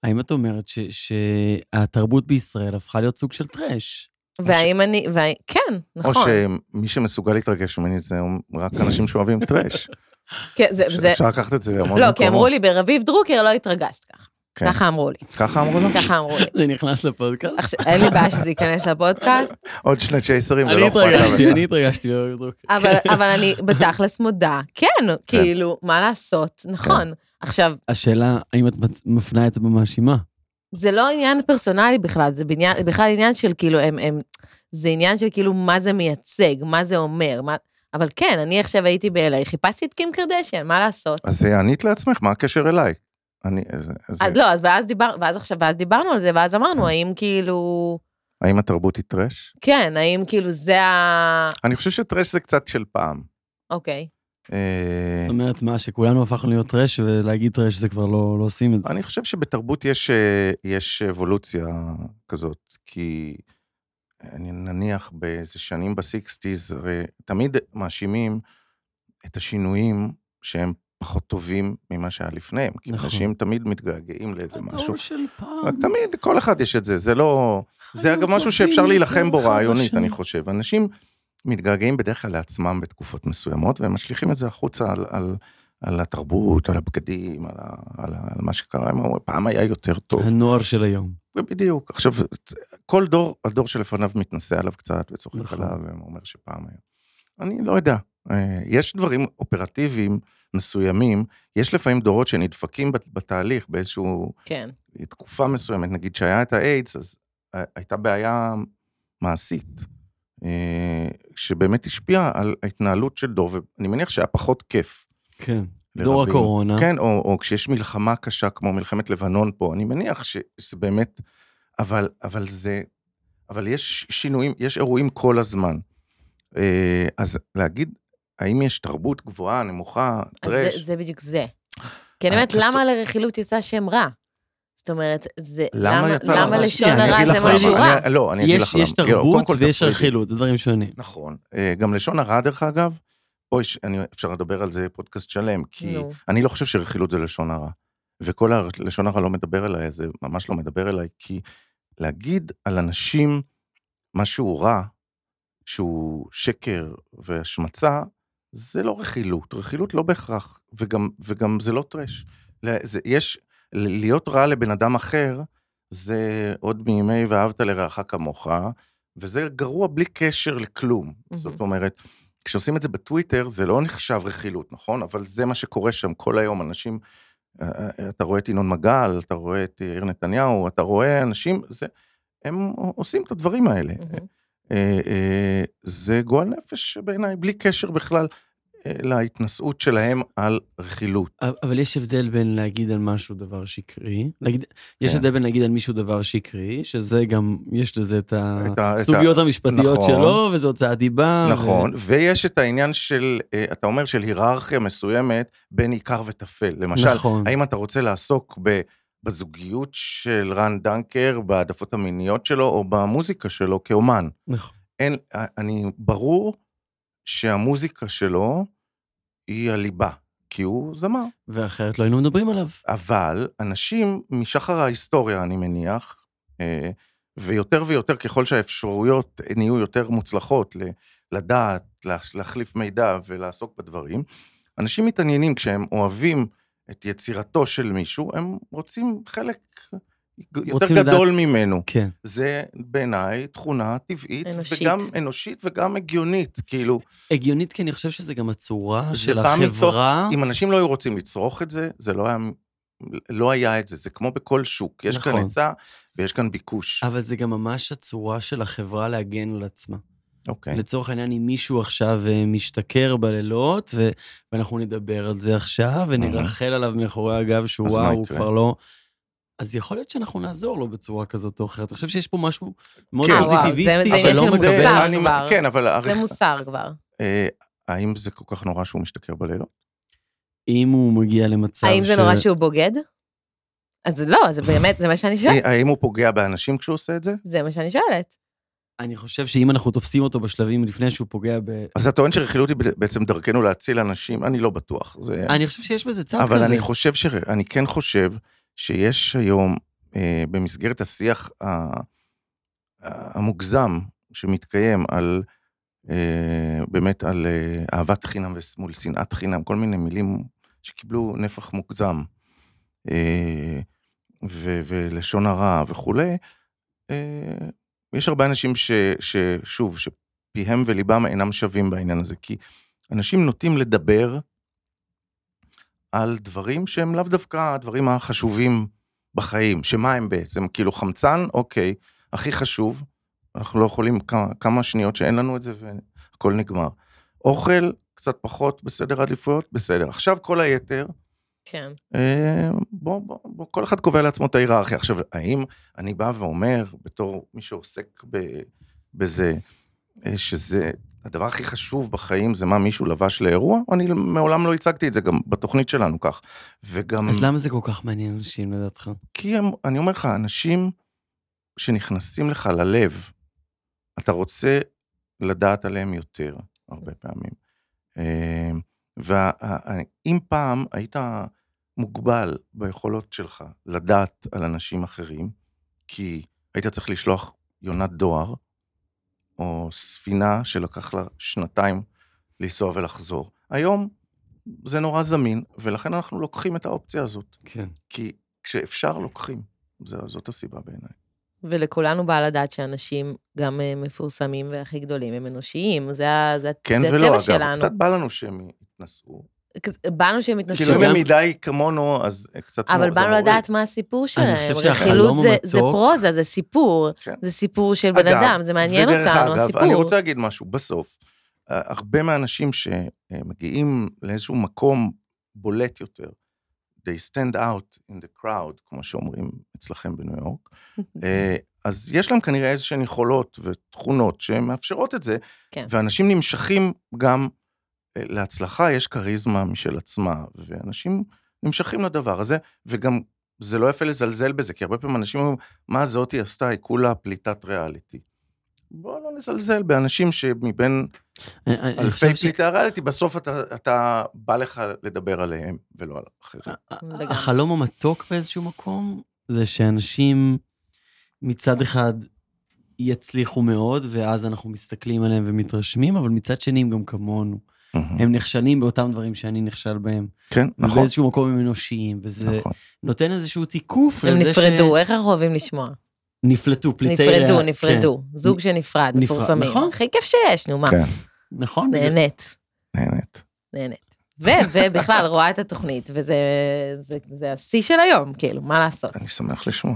האם את אומרת ש- שהתרבות בישראל הפכה להיות סוג של טראש? והאם אני, והאם- כן, או נכון. שמי שמסוגל להתרגש ממני זה רק אנשים שאוהבים טראש. כן, זה, זה, אפשר לקחת את זה להמון לא, מקומות. כי אמרו לי, ברביב דרוקר לא התרגשת ככה. כן. ככה אמרו לי, ככה אמרו לו? ככה אמרו לי. זה נכנס לפודקאסט? אין לי בעיה שזה ייכנס לפודקאסט, עוד שני צ'ייסרים אני ולא אכפת לה התרגשתי. אני התרגשתי. בדיוק. אבל, אבל אני בתכלס מודה, כן, כאילו, מה לעשות, נכון. עכשיו, השאלה, האם את מפנה את זה במאשימה? זה לא עניין פרסונלי בכלל, זה בעניין, בכלל עניין של כאילו, הם, הם, זה עניין של כאילו מה זה מייצג, מה זה אומר, מה, אבל כן, אני עכשיו הייתי ב-LA, חיפשתי את קים קרדשן, מה לעשות? אז אה, ענית לעצמך, מה הקשר אליי? אני, אז, אז, אז לא, אז ואז דיבר, ואז עכשיו, ואז דיברנו על זה, ואז אמרנו, כן. האם כאילו, האם התרבות היא טראש? כן, האם כאילו זה ה... אני חושב שטראש זה קצת של פעם. אוקיי. אה, זאת אומרת, מה, שכולנו הפכנו להיות טראש, ולהגיד טראש זה כבר לא לא עושים את זה. אני חושב שבתרבות יש, אה, יש אבולוציה כזאת, כי אני נניח באיזה שנים ב sixties, תמיד מאשימים את השינויים שהם פחות טובים ממה שהיה לפניהם, כי נכון. אנשים תמיד מתגעגעים לאיזה משהו. הדור של פעם. רק תמיד, כל אחד יש את זה, זה לא... זה אגב משהו שאפשר להילחם בו רעיונית. אני חושב. אנשים מתגעגעים בדרך כלל לעצמם בתקופות מסוימות, והם משליכים את זה החוצה על, על, על התרבות, על הבגדים, על, על, על מה שקרה, הם אומרים, פעם היה יותר טוב. הנוער של היום. בדיוק. עכשיו, כל דור, הדור שלפניו מתנשא עליו קצת וצוחק נכון. עליו, ואומר שפעם היה. אני לא יודע. אה, יש דברים אופרטיביים מסוימים, יש לפעמים דורות שנדפקים בת- בתהליך באיזשהו כן. תקופה מסוימת, נגיד שהיה את האיידס, אז אה, הייתה בעיה מעשית, אה, שבאמת השפיעה על ההתנהלות של דור, ואני מניח שהיה פחות כיף. כן. דור לרבים. הקורונה. כן, או, או כשיש מלחמה קשה כמו מלחמת לבנון פה, אני מניח שזה באמת, אבל, אבל זה, אבל יש שינויים, יש אירועים כל הזמן. אה, אז להגיד, האם יש תרבות גבוהה, נמוכה, טרש? זה, זה בדיוק זה. כי אני אומרת, למה לרכילות יצא שם רע? זאת אומרת, זה, למה למה, יצא למה? לשון הרע זה משהו. רע? אני, לא, אני אגיד יש לך למה. יש תרבות ויש. רכילות, זה דברים שונים. נכון. אה, גם לשון הרע, דרך אגב, פה יש, אני, אפשר לדבר על זה פודקאסט שלם, כי נו. אני לא חושב שרכילות זה לשון הרע. וכל הלשון הרע לא מדבר אליי, זה ממש לא מדבר אליי, כי להגיד על אנשים משהו רע, שהוא שקר והשמצה, זה לא רכילות. רכילות לא בהכרח, וגם, וגם זה לא טרש. זה, יש, להיות רע לבן אדם אחר, זה עוד מימי ואהבת לרעך כמוך, וזה גרוע בלי קשר לכלום. זאת אומרת, כשעושים את זה בטוויטר, זה לא נחשב רכילות, נכון? אבל זה מה שקורה שם כל היום, אנשים, אה, אה, אתה רואה את ינון מגל, אתה רואה את יאיר נתניהו, אתה רואה אנשים, זה, הם עושים את הדברים האלה. מהמם. אה, אה, זה גועל נפש בעיניי, בלי קשר בכלל אה, להתנשאות שלהם על רכילות. אבל יש הבדל בין להגיד על משהו דבר שקרי, להגיד, יש כן. הבדל בין להגיד על מישהו דבר שקרי, שזה גם, יש לזה את את ה- את ה- הסוגיות המשפטיות נכון. שלו, וזה הוצאת דיבה. ו- נכון, ויש את העניין של, אתה אומר, של היררכיה מסוימת בין עיקר וטפל. למשל, נכון. האם אתה רוצה לעסוק בזוגיות של רן דנקר, בהעדפות המיניות שלו, או במוזיקה שלו כאומן. נכון. אין, אני, ברור שהמוזיקה שלו היא הליבה, כי הוא זמר. ואחרת לא היינו מדברים עליו. אבל אנשים משחר ההיסטוריה, אני מניח, אה, ויותר ויותר ככל שהאפשרויות נהיו יותר מוצלחות לדעת, לה- להחליף מידע ולעסוק בדברים, אנשים מתעניינים כשהם אוהבים את יצירתו של מישהו, הם רוצים חלק יותר רוצים גדול לדעת- ממנו. כן. זה בעיניי תכונה טבעית, אנושית. וגם אנושית וגם הגיונית, כאילו, הגיונית, כי אני חושב שזה גם הצורה של בא מתוך- החברה. אם אנשים לא היו רוצים לצרוך את זה, זה לא היה, לא היה את זה, זה כמו בכל שוק, יש כאן נכון. היצע ויש כאן ביקוש. אבל זה גם ממש הצורה של החברה להגן על עצמה. אוקיי. לצורך העניין, אם מישהו עכשיו אה, משתכר בלילות, ו- ואנחנו נדבר על זה עכשיו, ונרחל עליו מאחורי הגב שהוא וואו, הוא? כבר לא... אז יכול להיות שאנחנו נעזור לו בצורה כזאת או אחרת. אני חושב שיש פה משהו מאוד כן, פוזיטיביסטי זה- זה- שלא מקבל... כן, אבל זה מוסר כבר. אה, האם זה כל כך נורא שהוא משתכר בלילות? אם הוא מגיע למצב האם זה ש- נורא שהוא בוגד? אז לא, זה באמת, זה מה שאני שואלת. האם הוא פוגע באנשים כשהוא עושה את זה? זה מה שאני שואלת. אני חושב שאם אנחנו תופסים אותו בשלבים לפני שהוא פוגע ב... אז אתה טוען שרכילות היא בעצם דרכנו להציל אנשים? אני לא בטוח. זה... אני חושב שיש בזה צד אבל כזה. אני חושב ש... אני כן חושב שיש היום, אה, במסגרת השיח ה... המוגזם שמתקיים על, אה, באמת על אה, אהבת חינם מול שנאת חינם, כל מיני מילים שקיבלו נפח מוגזם, אה, ו... ולשון הרע וכולי, אה, יש הרבה אנשים ש... ששוב, שפיהם וליבם אינם שווים בעניין הזה, כי אנשים נוטים לדבר על דברים שהם לאו דווקא הדברים החשובים בחיים, שמה הם בעצם? כאילו חמצן, אוקיי, הכי חשוב, אנחנו לא יכולים כמה, כמה שניות שאין לנו את זה והכל נגמר. אוכל, קצת פחות בסדר עדיפויות, בסדר. עכשיו כל היתר, כן. אה, בוא, בוא, בוא, כל אחד קובע לעצמו את ההיררכיה. עכשיו, האם אני בא ואומר, בתור מי שעוסק ב, בזה, אה, שזה הדבר הכי חשוב בחיים זה מה מישהו לבש לאירוע? אני מעולם לא הצגתי את זה גם בתוכנית שלנו כך. וגם... אז למה זה כל כך מעניין אנשים לדעתך? כי הם, אני אומר לך, אנשים שנכנסים לך ללב, אתה רוצה לדעת עליהם יותר, הרבה פעמים. אה, ואם פעם היית מוגבל ביכולות שלך לדעת על אנשים אחרים, כי היית צריך לשלוח יונת דואר, או ספינה שלקח לה שנתיים לנסוע ולחזור. היום זה נורא זמין, ולכן אנחנו לוקחים את האופציה הזאת. כן. כי כשאפשר לוקחים. זה, זאת הסיבה בעיניי. ולכולנו בא לדעת שאנשים גם אה, מפורסמים והכי גדולים הם אנושיים, זה זה כן זה ולא, הטבע אגב, שלנו. קצת בא לנו שהם יתנסו. באנו שהם יתנסו, כאילו אם הם מדי כמונו, אז קצת... אבל באנו. לדעת מה הסיפור שלהם. חושב רכילות שהחלום זה- פרוזה, זה סיפור. כן. זה סיפור של בן אגב, אדם, זה מעניין ודרך אותנו, אגב, הסיפור. אני רוצה להגיד משהו, בסוף, אה, הרבה מהאנשים שמגיעים לאיזשהו מקום בולט יותר, they stand out in the crowd, כמו שאומרים אצלכם בניו יורק, אה, אז יש להם כנראה איזה שהן יכולות ותכונות שמאפשרות את זה, כן. ואנשים נמשכים גם להצלחה, יש כריזמה משל עצמה, ואנשים נמשכים לדבר הזה, וגם זה לא יפה לזלזל בזה, כי הרבה פעמים אנשים אומרים, מה זאתי עשתה, היא כולה פליטת ריאליטי. בוא לא נזלזל באנשים שמבין אני- אני אלפי פליטי הריאליטי, בסוף אתה, אתה בא לך לדבר עליהם ולא על אחרים. לגמרי. החלום המתוק באיזשהו מקום, זה שאנשים מצד אחד יצליחו מאוד, ואז אנחנו מסתכלים עליהם ומתרשמים, אבל מצד שני הם גם כמונו. הם נכשלים באותם דברים שאני נכשל בהם. כן, נכון, ובאיזשהו מקום הם אנושיים, וזה נכון. נותן איזשהו תיקוף הם לזה נפרדו, איך אנחנו אוהבים לשמוע? נפלטו, פליטי... נפרדו, ריאה- נפרדו. זוג שנפרד, נפרד, מפורסמים. נכון. הכי כיף שיש, נו מה. כן. כן, נכון. נהנית, נהנית. נהנית. ו- ובכלל, רואה את התוכנית, וזה זה- זה השיא של היום, כאילו, מה לעשות? אני שמח לשמוע.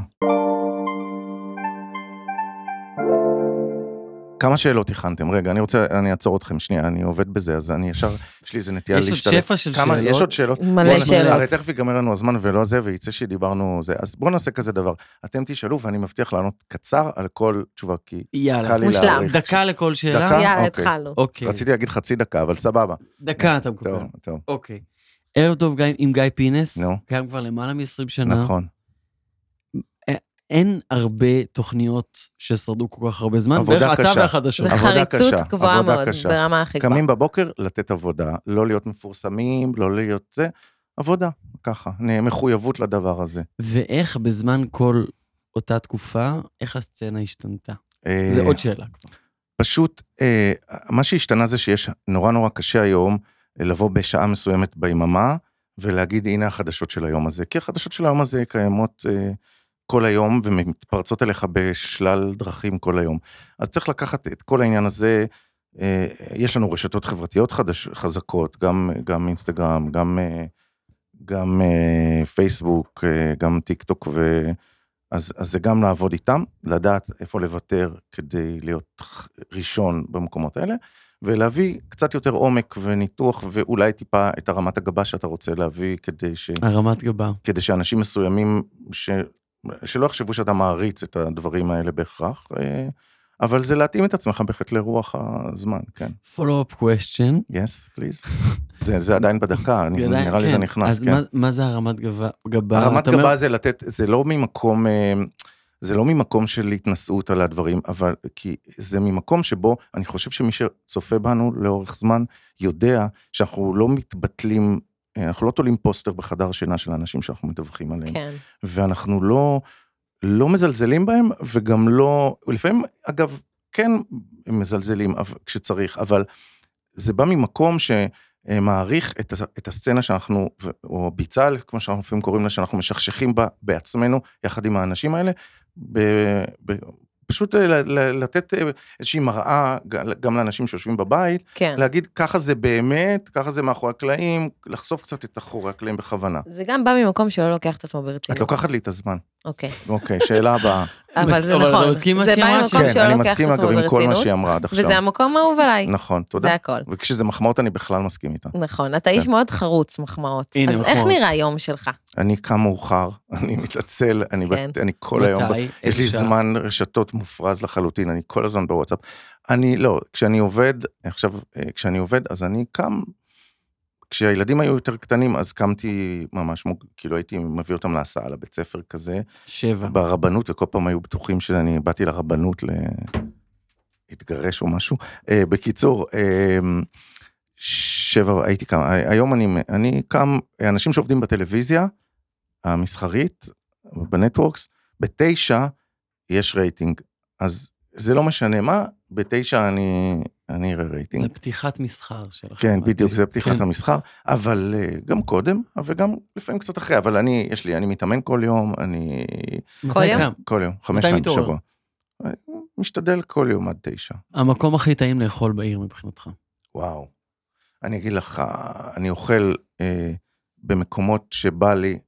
כמה שאלות הכנתם? רגע, אני רוצה, אני אעצור אתכם שנייה, אני עובד בזה, אז אני ישר, יש לי איזה נטייה יש עוד. שפע של כמה, שאלות. יש עוד שאלות? מלא שאלות. הרי תכף ייגמר לנו הזמן ולא זה, ויצא שדיברנו זה. אז בואו נעשה כזה דבר. אתם תשאלו, ואני מבטיח לענות קצר על כל תשובה, כי קל יאללה. לי מושלם. להעריך. דקה לכל שאלה? דקה? יאללה, אוקיי. התחלנו. אוקיי. רציתי להגיד חצי דקה, אבל סבבה. דקה אתה מקבל. טוב, טוב. אוקיי. ערב טוב עם גיא פינס. קיים כבר למעלה מ-20 שנה. נכון. אין הרבה תוכניות ששרדו כל כך הרבה זמן, עבודה ואיך אתה קשה. והחדשות. זה חריצות קשה, גבוהה עבודה מאוד, קשה. ברמה הכי גבוהה. קמים בבוקר, לתת עבודה, לא להיות מפורסמים, לא להיות זה, עבודה, ככה, מחויבות לדבר הזה. ואיך בזמן כל אותה תקופה, איך הסצנה השתנתה? זה אה, עוד שאלה כבר. פשוט, אה, מה שהשתנה זה שיש נורא נורא קשה היום אה, לבוא בשעה מסוימת ביממה ולהגיד, הנה החדשות של היום הזה. כי החדשות של היום הזה קיימות אה, כל היום ומתפרצות אליך בשלל דרכים כל היום. אז צריך לקחת את כל העניין הזה, אה, יש לנו רשתות חברתיות חדש, חזקות, גם, גם אינסטגרם, גם, אה, גם אה, פייסבוק, גם טיק טוק ו... אז, אז זה גם לעבוד איתם, לדעת איפה לוותר כדי להיות ראשון במקומות האלה, ולהביא קצת יותר עומק וניתוח, ואולי טיפה את הרמת הגבה שאתה רוצה להביא, כדי, ש, הרמת גבה. כדי שאנשים מסוימים, ש, שלא יחשבו שאתה מעריץ את הדברים האלה בהכרח, אה, אבל זה להתאים את עצמך בהחלט לרוח הזמן, כן. follow-up question. yes, please. זה, זה עדיין בדקה, אני, עדיין, נראה לי כן. זה נכנס, אז כן. מה, מה זה הרמת גבה? גבה? הרמת אתה אומר- גבה זה לתת, זה לא ממקום, אה, זה לא ממקום של התנשאות על הדברים, אבל כי זה ממקום שבו אני חושב שמי שצופה בנו לאורך זמן יודע שאנחנו לא מתבטלים, אנחנו לא תולים פוסטר בחדר שינה של האנשים שאנחנו מדווחים עליהם, כן. ואנחנו לא, לא מזלזלים בהם, וגם לא, לפעמים, אגב, כן מזלזלים כשצריך, אבל זה בא ממקום שמעריך את, את הסצנה שאנחנו, או ביצה, כמו שאנחנו לפעמים קוראים לה, שאנחנו משכשכים בה בעצמנו, יחד עם האנשים האלה, ב, ב, פשוט ל- לתת אה, איזושהי מראה גם לאנשים שיושבים בבית, כן. להגיד ככה זה באמת, ככה זה מאחורי הקלעים, לחשוף קצת את אחורי הקלעים בכוונה. זה גם בא ממקום שלא לוקח את עצמו ברצינות. את לוקחת לי את הזמן. אוקיי. אוקיי, שאלה הבאה. אבל זה אבל אתה נכון. מסכים עם מה זה שהיא בא אמרה? ממקום כן, שלא אני לוקח את מסכים אגב עם כל מה שהיא אמרה עד עכשיו. וזה המקום האהוב עליי. נכון, תודה. זה הכל. וכשזה מחמאות אני בכלל מסכים איתה. נכון, אתה איש מאוד חרוץ מחמאות. הנה, אז איך מחמאות. נראה היום שלך? אני קם מאוחר, אני מתעצל, אני, כן. כל היום? יש לי? זמן רשתות מופרז לחלוטין, אני כל הזמן בוואטסאפ. אני לא, כשאני עובד, עכשיו, אה, כשאני עובד, אז אני קם, כשהילדים היו יותר קטנים, אז קמתי ממש, מוג- כאילו הייתי מביא אותם להסעה לבית ספר כזה, שבע. ברבנות, וכל פעם היו בטוחים שאני באתי לרבנות ל... להתגרש או משהו. אה, בקיצור, אה, שבע, הייתי קם, היום אני, אני קם, אנשים שעובדים בטלוויזיה המסחרית, ב networks, בתשע יש רייטינג. אז זה לא משנה מה, בתשע אני, אני אראה רייטינג. זה פתיחת מסחר שלכם. כן, בדיוק, זה פתיחת כן. המסחר, אבל אה, גם קודם, וגם לפעמים קצת אחרי, אבל אני, יש לי, אני מתאמן כל יום, אני... כל יום? כל יום, חמש פעמים? בשבוע. משתדל כל יום עד תשע. המקום הכי טעים לאכול בעיר מבחינתך. וואו. אני אגיד לך, אני אוכל אה, במקומות שבא לי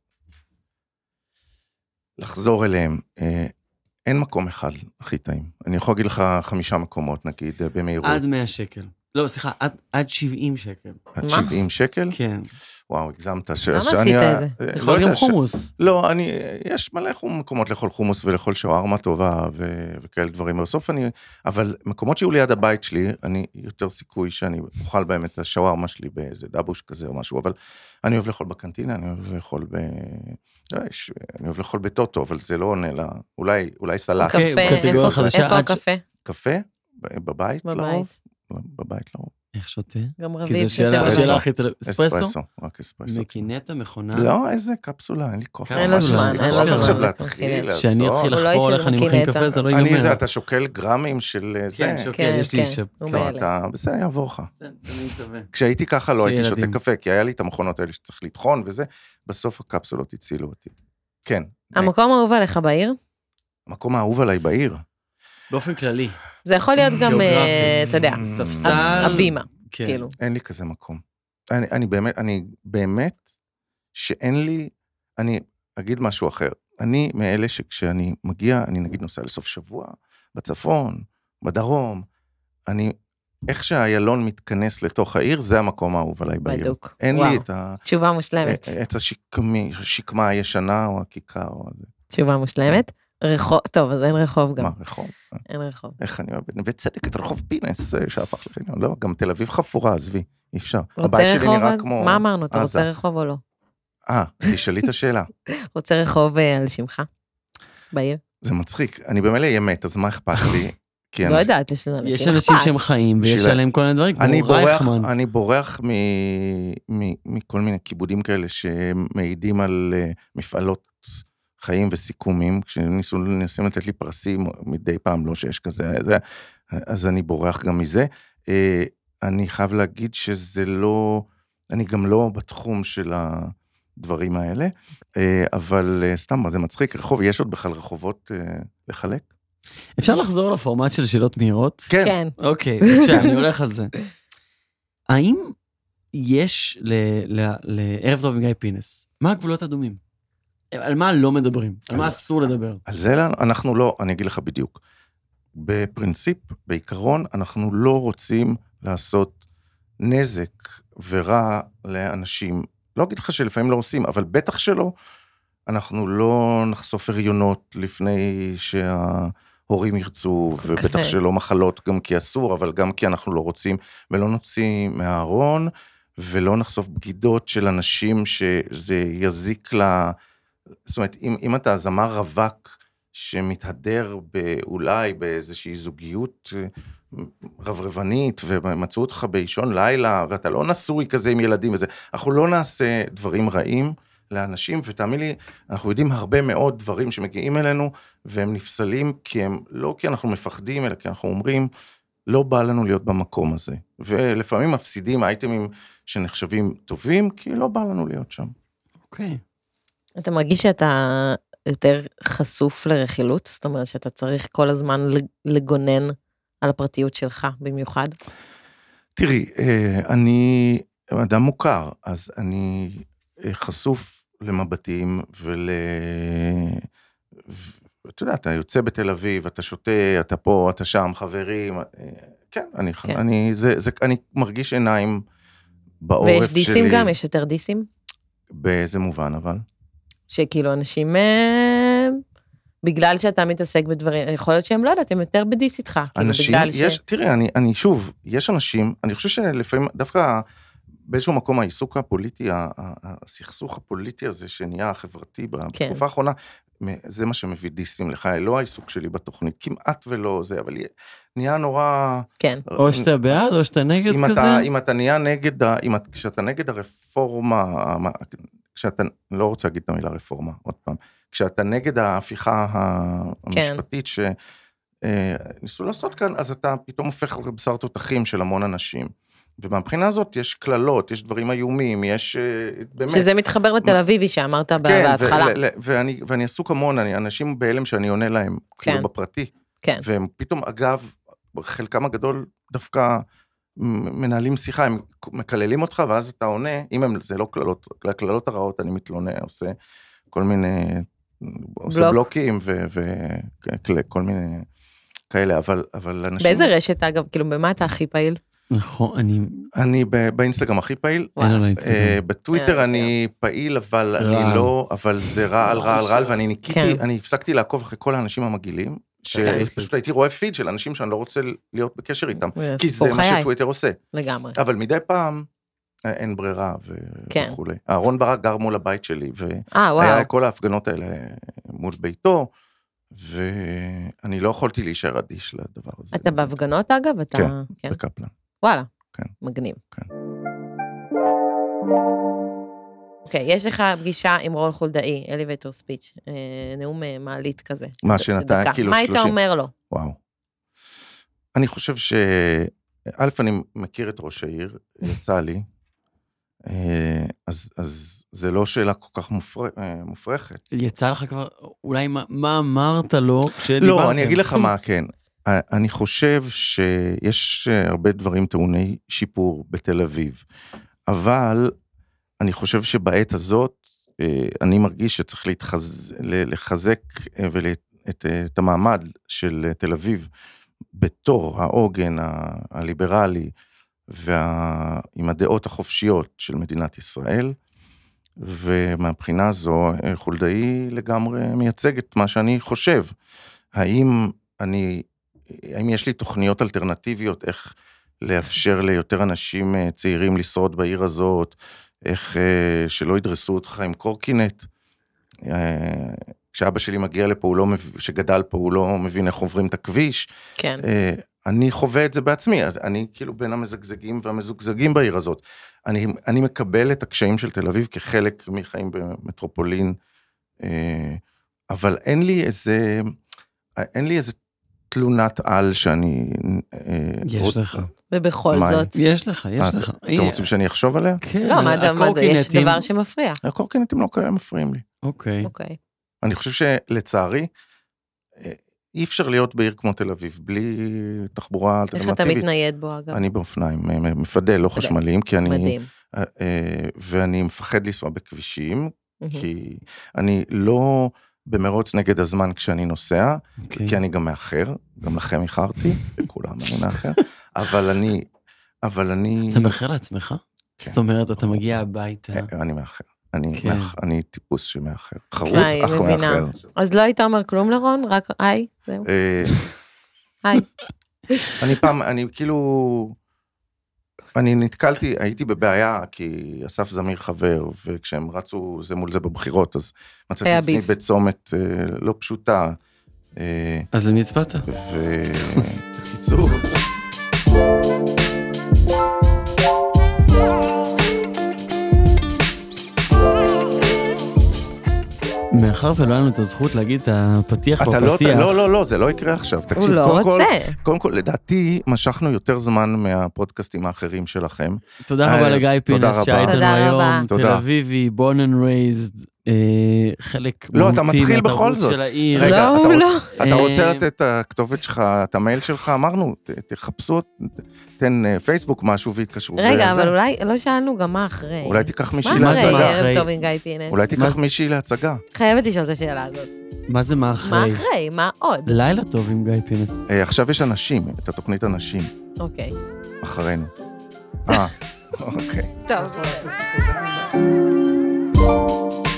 לחזור אליהם. אה, אין מקום אחד הכי טעים. אני יכול להגיד לך חמישה מקומות, נגיד, אה, במהירות. עד 100 שקל. לא, סליחה, עד- עד 70 שקל. עד מה? 70 שקל? כן. וואו, הגזמת. למה עשית את זה? אה, יכול לא להיות גם חומוס. לא, אני, יש מלא מקומות לאכול חומוס ולאכול שווארמה טובה ו, וכאלה דברים. בסוף אני, אבל מקומות שיהיו ליד הבית שלי, אני יותר סיכוי שאני אוכל בהם את השווארמה שלי באיזה דבוש כזה או משהו, אבל אני אוהב לאכול בקנטינה, אני אוהב לאכול ב... לא, יש, אני אוהב לאכול בטוטו, אבל זה לא עונה לה... אולי, אולי סלט. אוקיי, קפה, קטגוריה איפה- הקפה? קפה? ב- בבית לרוב? בבית. לרוב. איך שותה? גם כי רביב זו שאלה שזה אספרסו. השאלה הכי טובה. אספרסו? אספרסו, רק אספרסו. מקינטה, מכונה? לא, איזה קפסולה, אין לי כוח. אין לו זמן, לי אין לו זמן עכשיו. להתחיל, לעשות. שאני אתחיל לא לחפור איך אני מכין. קפה, זה לא אני ייגמר. זה, אתה שוקל גרמים של אה, זה. כן, שוקל, כן, יש לי כן, ש... הוא לא, באלה. אתה, בסדר, יעבור לך. זה, אני מקווה. כשהייתי ככה לא הייתי שותה. קפה, כי היה לי את המכונות האלה שצריך לטחון וזה, בסוף הקפסולות הצילו אותי. כן. המקום האהוב עליך בעיר? המקום האהוב עליי בעיר. באופן כללי. זה יכול להיות גם, אה. אתה יודע, ספסל. הבימה, כן. כאילו. אין לי כזה מקום. אני, אני באמת, אני באמת, שאין לי, אני אגיד משהו אחר. אני מאלה שכשאני מגיע, אני נגיד נוסע לסוף שבוע, בצפון, בדרום, אני, איך שהאיילון מתכנס לתוך העיר, זה המקום האהוב עליי בעיר. בדוק. אין וואו. לי את ה... תשובה מושלמת. עץ השקמי, השקמה הישנה או הכיכר או זה. תשובה מושלמת. רחוב, טוב, אז אין רחוב גם. מה, רחוב? אין רחוב. איך אני אוהב נווה צדק, את רחוב פינס אה, שהפך לחניון. לא, גם תל אביב חפורה, עזבי, אי אפשר. רוצה הבית שלי רחוב? נראה אז- כמו... מה אמרנו? אתה. רוצה רחוב או לא? אה, תשאלי את השאלה. רוצה רחוב אה, על שמך? בעיר? זה מצחיק, אני במילא אהיה מת, אז מה אכפת לי? כי לא אני- יודעת, יש לאנשים יש אנשים. שהם חיים ויש עליהם כל מיני דברים, אני כמו בורח, רייכמן. אני בורח מ, מ, מכל מיני כיבודים כאלה שמעידים על אה, מפעלות חיים וסיכומים, כשניסו מנסים לתת לי פרסים מדי פעם, לא שיש כזה, זה, אז אני בורח גם מזה. אה, אני חייב להגיד שזה לא, אני גם לא בתחום של הדברים האלה, אה, אבל אה, סתם, מה זה מצחיק, רחוב, יש עוד בכלל רחובות לחלק? אפשר לחזור לפורמט של שאלות מהירות? כן, כן. אוקיי, בבקשה, אני הולך על זה. האם יש ל- ל- לערב טוב עם גיא פינס, מה הגבולות האדומים? על מה לא מדברים? על מה אז- אסור לדבר? על זה אנחנו לא, אני אגיד לך בדיוק. בפרינציפ, בעיקרון, אנחנו לא רוצים לעשות נזק ורע לאנשים. לא אגיד לך שלפעמים לא עושים, אבל בטח שלא. אנחנו לא נחשוף הריונות לפני שההורים ירצו, ובטח אוקיי. שלא מחלות גם כי אסור, אבל גם כי אנחנו לא רוצים, ולא נוציא מהארון, ולא נחשוף בגידות של אנשים שזה יזיק ל... זאת אומרת, אם, אם אתה זמר רווק שמתהדר אולי באיזושהי זוגיות אה, רברבנית, ומצאו אותך באישון לילה, ואתה לא נשוי כזה עם ילדים וזה, אנחנו לא נעשה דברים רעים לאנשים, ותאמין לי, אנחנו יודעים הרבה מאוד דברים שמגיעים אלינו, והם נפסלים כי הם, לא כי אנחנו מפחדים, אלא כי אנחנו אומרים, לא בא לנו להיות במקום הזה. ולפעמים מפסידים אייטמים שנחשבים טובים, כי לא בא לנו להיות שם. אוקיי. אתה מרגיש שאתה יותר חשוף לרכילות? זאת אומרת שאתה צריך כל הזמן לגונן על הפרטיות שלך במיוחד? תראי, אה, אני אדם מוכר, אז אני אה, חשוף למבטים ול... ואתה יודע, אתה יוצא בתל אביב, אתה שותה, אתה פה, אתה שם, חברים, אה, כן, אני, כן. אני, זה, זה, אני מרגיש עיניים בעורף שלי. ויש דיסים גם? יש יותר דיסים? באיזה מובן, אבל? שכאילו אנשים, אה, בגלל שאתה מתעסק בדברים, יכול להיות שהם לא יודעת, הם יותר בדיס איתך. כאילו, אנשים, בגלל יש, תראי, אני, אני שוב, יש אנשים, אני חושב שלפעמים, דווקא באיזשהו מקום העיסוק הפוליטי, הסכסוך הפוליטי הזה שנהיה חברתי כן. בתקופה האחרונה, מ- זה מה שמביא דיסים לך, לא העיסוק שלי בתוכנית, כמעט ולא זה, אבל נהיה נורא... כן. או שאתה בעד או שאתה נגד אם כזה? אתה, אם אתה נהיה נגד, אם את- כשאתה נגד הרפורמה, מה- כשאתה, לא רוצה להגיד את המילה רפורמה, עוד פעם, כשאתה נגד ההפיכה ה- כן. המשפטית שניסו לעשות כאן, אז אתה פתאום הופך לבשר תותחים של המון אנשים. ומהבחינה הזאת יש קללות, יש דברים איומים, יש אה, באמת... שזה מתחבר לתל אביבי שאמרת כן, בהתחלה. ו- ואני, ואני עסוק המון, אני, אנשים בהלם שאני עונה להם, כן. כאילו בפרטי. כן. והם פתאום, אגב, חלקם הגדול דווקא מנהלים שיחה, הם מקללים אותך, ואז אתה עונה, אם הם, זה לא קללות, לקללות הרעות אני מתלונן, עושה כל מיני, עושה בלוק. בלוקים וכל מיני כאלה, אבל, אבל אנשים... באיזה רשת, אגב, כאילו, במה אתה הכי פעיל? נכון, אני... אני ב- באינסטגרם הכי פעיל, אה. בטוויטר אה, אני פעיל, אבל. אני לא, אבל זה רעל, רעל, רעל, ואני ניקיתי, כן. אני הפסקתי לעקוב אחרי כל האנשים המגעילים. שפשוט הייתי רואה פיד של אנשים שאני לא רוצה להיות בקשר איתם, כי זה מה שטוויטר עושה. לגמרי. אבל מדי פעם אה, אין ברירה כן. וכולי. אהרון ברק גר מול הבית שלי, והיה אה. כל ההפגנות האלה מול ביתו, ואני לא יכולתי להישאר אדיש לדבר הזה. אתה בהפגנות, אגב? אתה... כן. כן. בקפלן. וואלה. כן. מגניב. כן. אוקיי, יש לך פגישה עם רון חולדאי, אליבייטור ספיץ', נאום אה, מעלית כזה. מה, שנתן. כאילו מה היית 30? אומר לו? וואו. אני חושב ש... א', אני מכיר את ראש העיר, יצא לי, אה, אז, אז זה לא שאלה כל כך מופר... אה, מופרכת. יצא לך כבר, אולי מה- מה אמרת לו כשדיברתם? לא, אני אגיד לך מה, כן. אה, אני חושב שיש אה, הרבה דברים טעוני שיפור בתל אביב, אבל אני חושב שבעת הזאת, אה, אני מרגיש שצריך להתחז... לחזק אה, ול... את, אה, את המעמד של תל אביב בתור העוגן ה- הליברלי ועם הדעות החופשיות של מדינת ישראל, ומהבחינה הזו חולדאי לגמרי מייצג את מה שאני חושב. האם אני, האם יש לי תוכניות אלטרנטיביות איך לאפשר ליותר אנשים צעירים לשרוד בעיר הזאת, איך אה, שלא ידרסו אותך עם קורקינט? אה, כשאבא שלי מגיע לפה, הוא לא מבין, שגדל פה, הוא לא מבין איך עוברים את הכביש. כן. אה, אני חווה את זה בעצמי, אני כאילו בין המזגזגים והמזוגזגים בעיר הזאת. אני, אני מקבל את הקשיים של תל אביב כחלק מחיים במטרופולין, אה, אבל אין לי איזה, אין לי איזה תלונת על שאני... אה, יש רוצ- לך. ובכל מה, זאת. יש לך, יש אה, לך. אתם רוצים שאני אחשוב עליה? כן, לא, מה יש דבר שמפריע. הקורקינטים לא כאלה מפריעים לי. אוקיי. אוקיי. אני חושב שלצערי, אה, אי אפשר להיות בעיר כמו תל אביב, בלי תחבורה איך אתה אלטרנטיבית. מתנייד בו, אגב? אני באופניים, אה, מפדל, לא. חשמליים, כי אני... מדהים. אה, אה, ואני מפחד לנסוע בכבישים. כי אני לא במרוץ נגד הזמן כשאני נוסע, אוקיי. כי אני גם מאחר, גם לכם איחרתי, לכולם אני מאחר, אבל אני, אבל אני, אתה מאחר לעצמך? כן. זאת אומרת, אתה מגיע הביתה. אה, אני מאחר. אני, כן. מאח- אני טיפוס שמאחר. חרוץ, אך. מאחר. אז לא היית אומר כלום לרון? רק היי? זהו. אה, היי. אני פעם, אני כאילו, אני נתקלתי, הייתי בבעיה, כי אסף זמיר חבר, וכשהם רצו זה מול זה בבחירות, אז מצאתי עצמי ביף. בצומת אה, לא פשוטה. אה, אז למי הצבעת? ובקיצור, מאחר ולא היה לנו את הזכות להגיד את הפתיח אתה לא, בפתיח. לא, לא, לא, זה לא יקרה עכשיו. הוא תקשיב, לא קודם כל, רוצה. קודם כל, לדעתי, משכנו יותר זמן מהפודקאסטים האחרים שלכם. תודה אה, רבה לגיא תודה פינס. שהיה איתנו תודה רבה. היום, תל תודה. אביבי, born and raised, חלק לא, אתה מתחיל בכל זאת. של העיר. רגע, לא, אתה הוא רוצה- לא. אתה רוצה אה, לתת את הכתובת שלך, את המייל שלך? אמרנו, ת- תחפשו, תן אה, פייסבוק משהו ויתקשרו. רגע, וזה. אבל אולי, לא שאלנו גם מה אחרי. אולי תיקח מישהי מה מה אחרי להצגה. ערב אחרי? טוב עם גיא פינס? אולי תיקח? מישהי להצגה. חייבת לשאול את השאלה הזאת. מה זה מה מה אחרי? אחרי? מה עוד? לילה טוב עם גיא פינס. אה, עכשיו יש אנשים, את התוכנית אנשים, אוקיי. אחרינו. אה, אוקיי. טוב.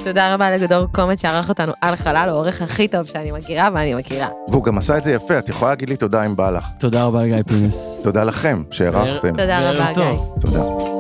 תודה רבה לגדור קומץ שערך אותנו על חלל, העורך הכי טוב שאני מכירה ואני מכירה. והוא גם עשה את זה יפה, את יכולה להגיד לי תודה אם בא לך. תודה רבה לגיא פינס. תודה לכם שהערכתם. תודה רבה. גיא. תודה.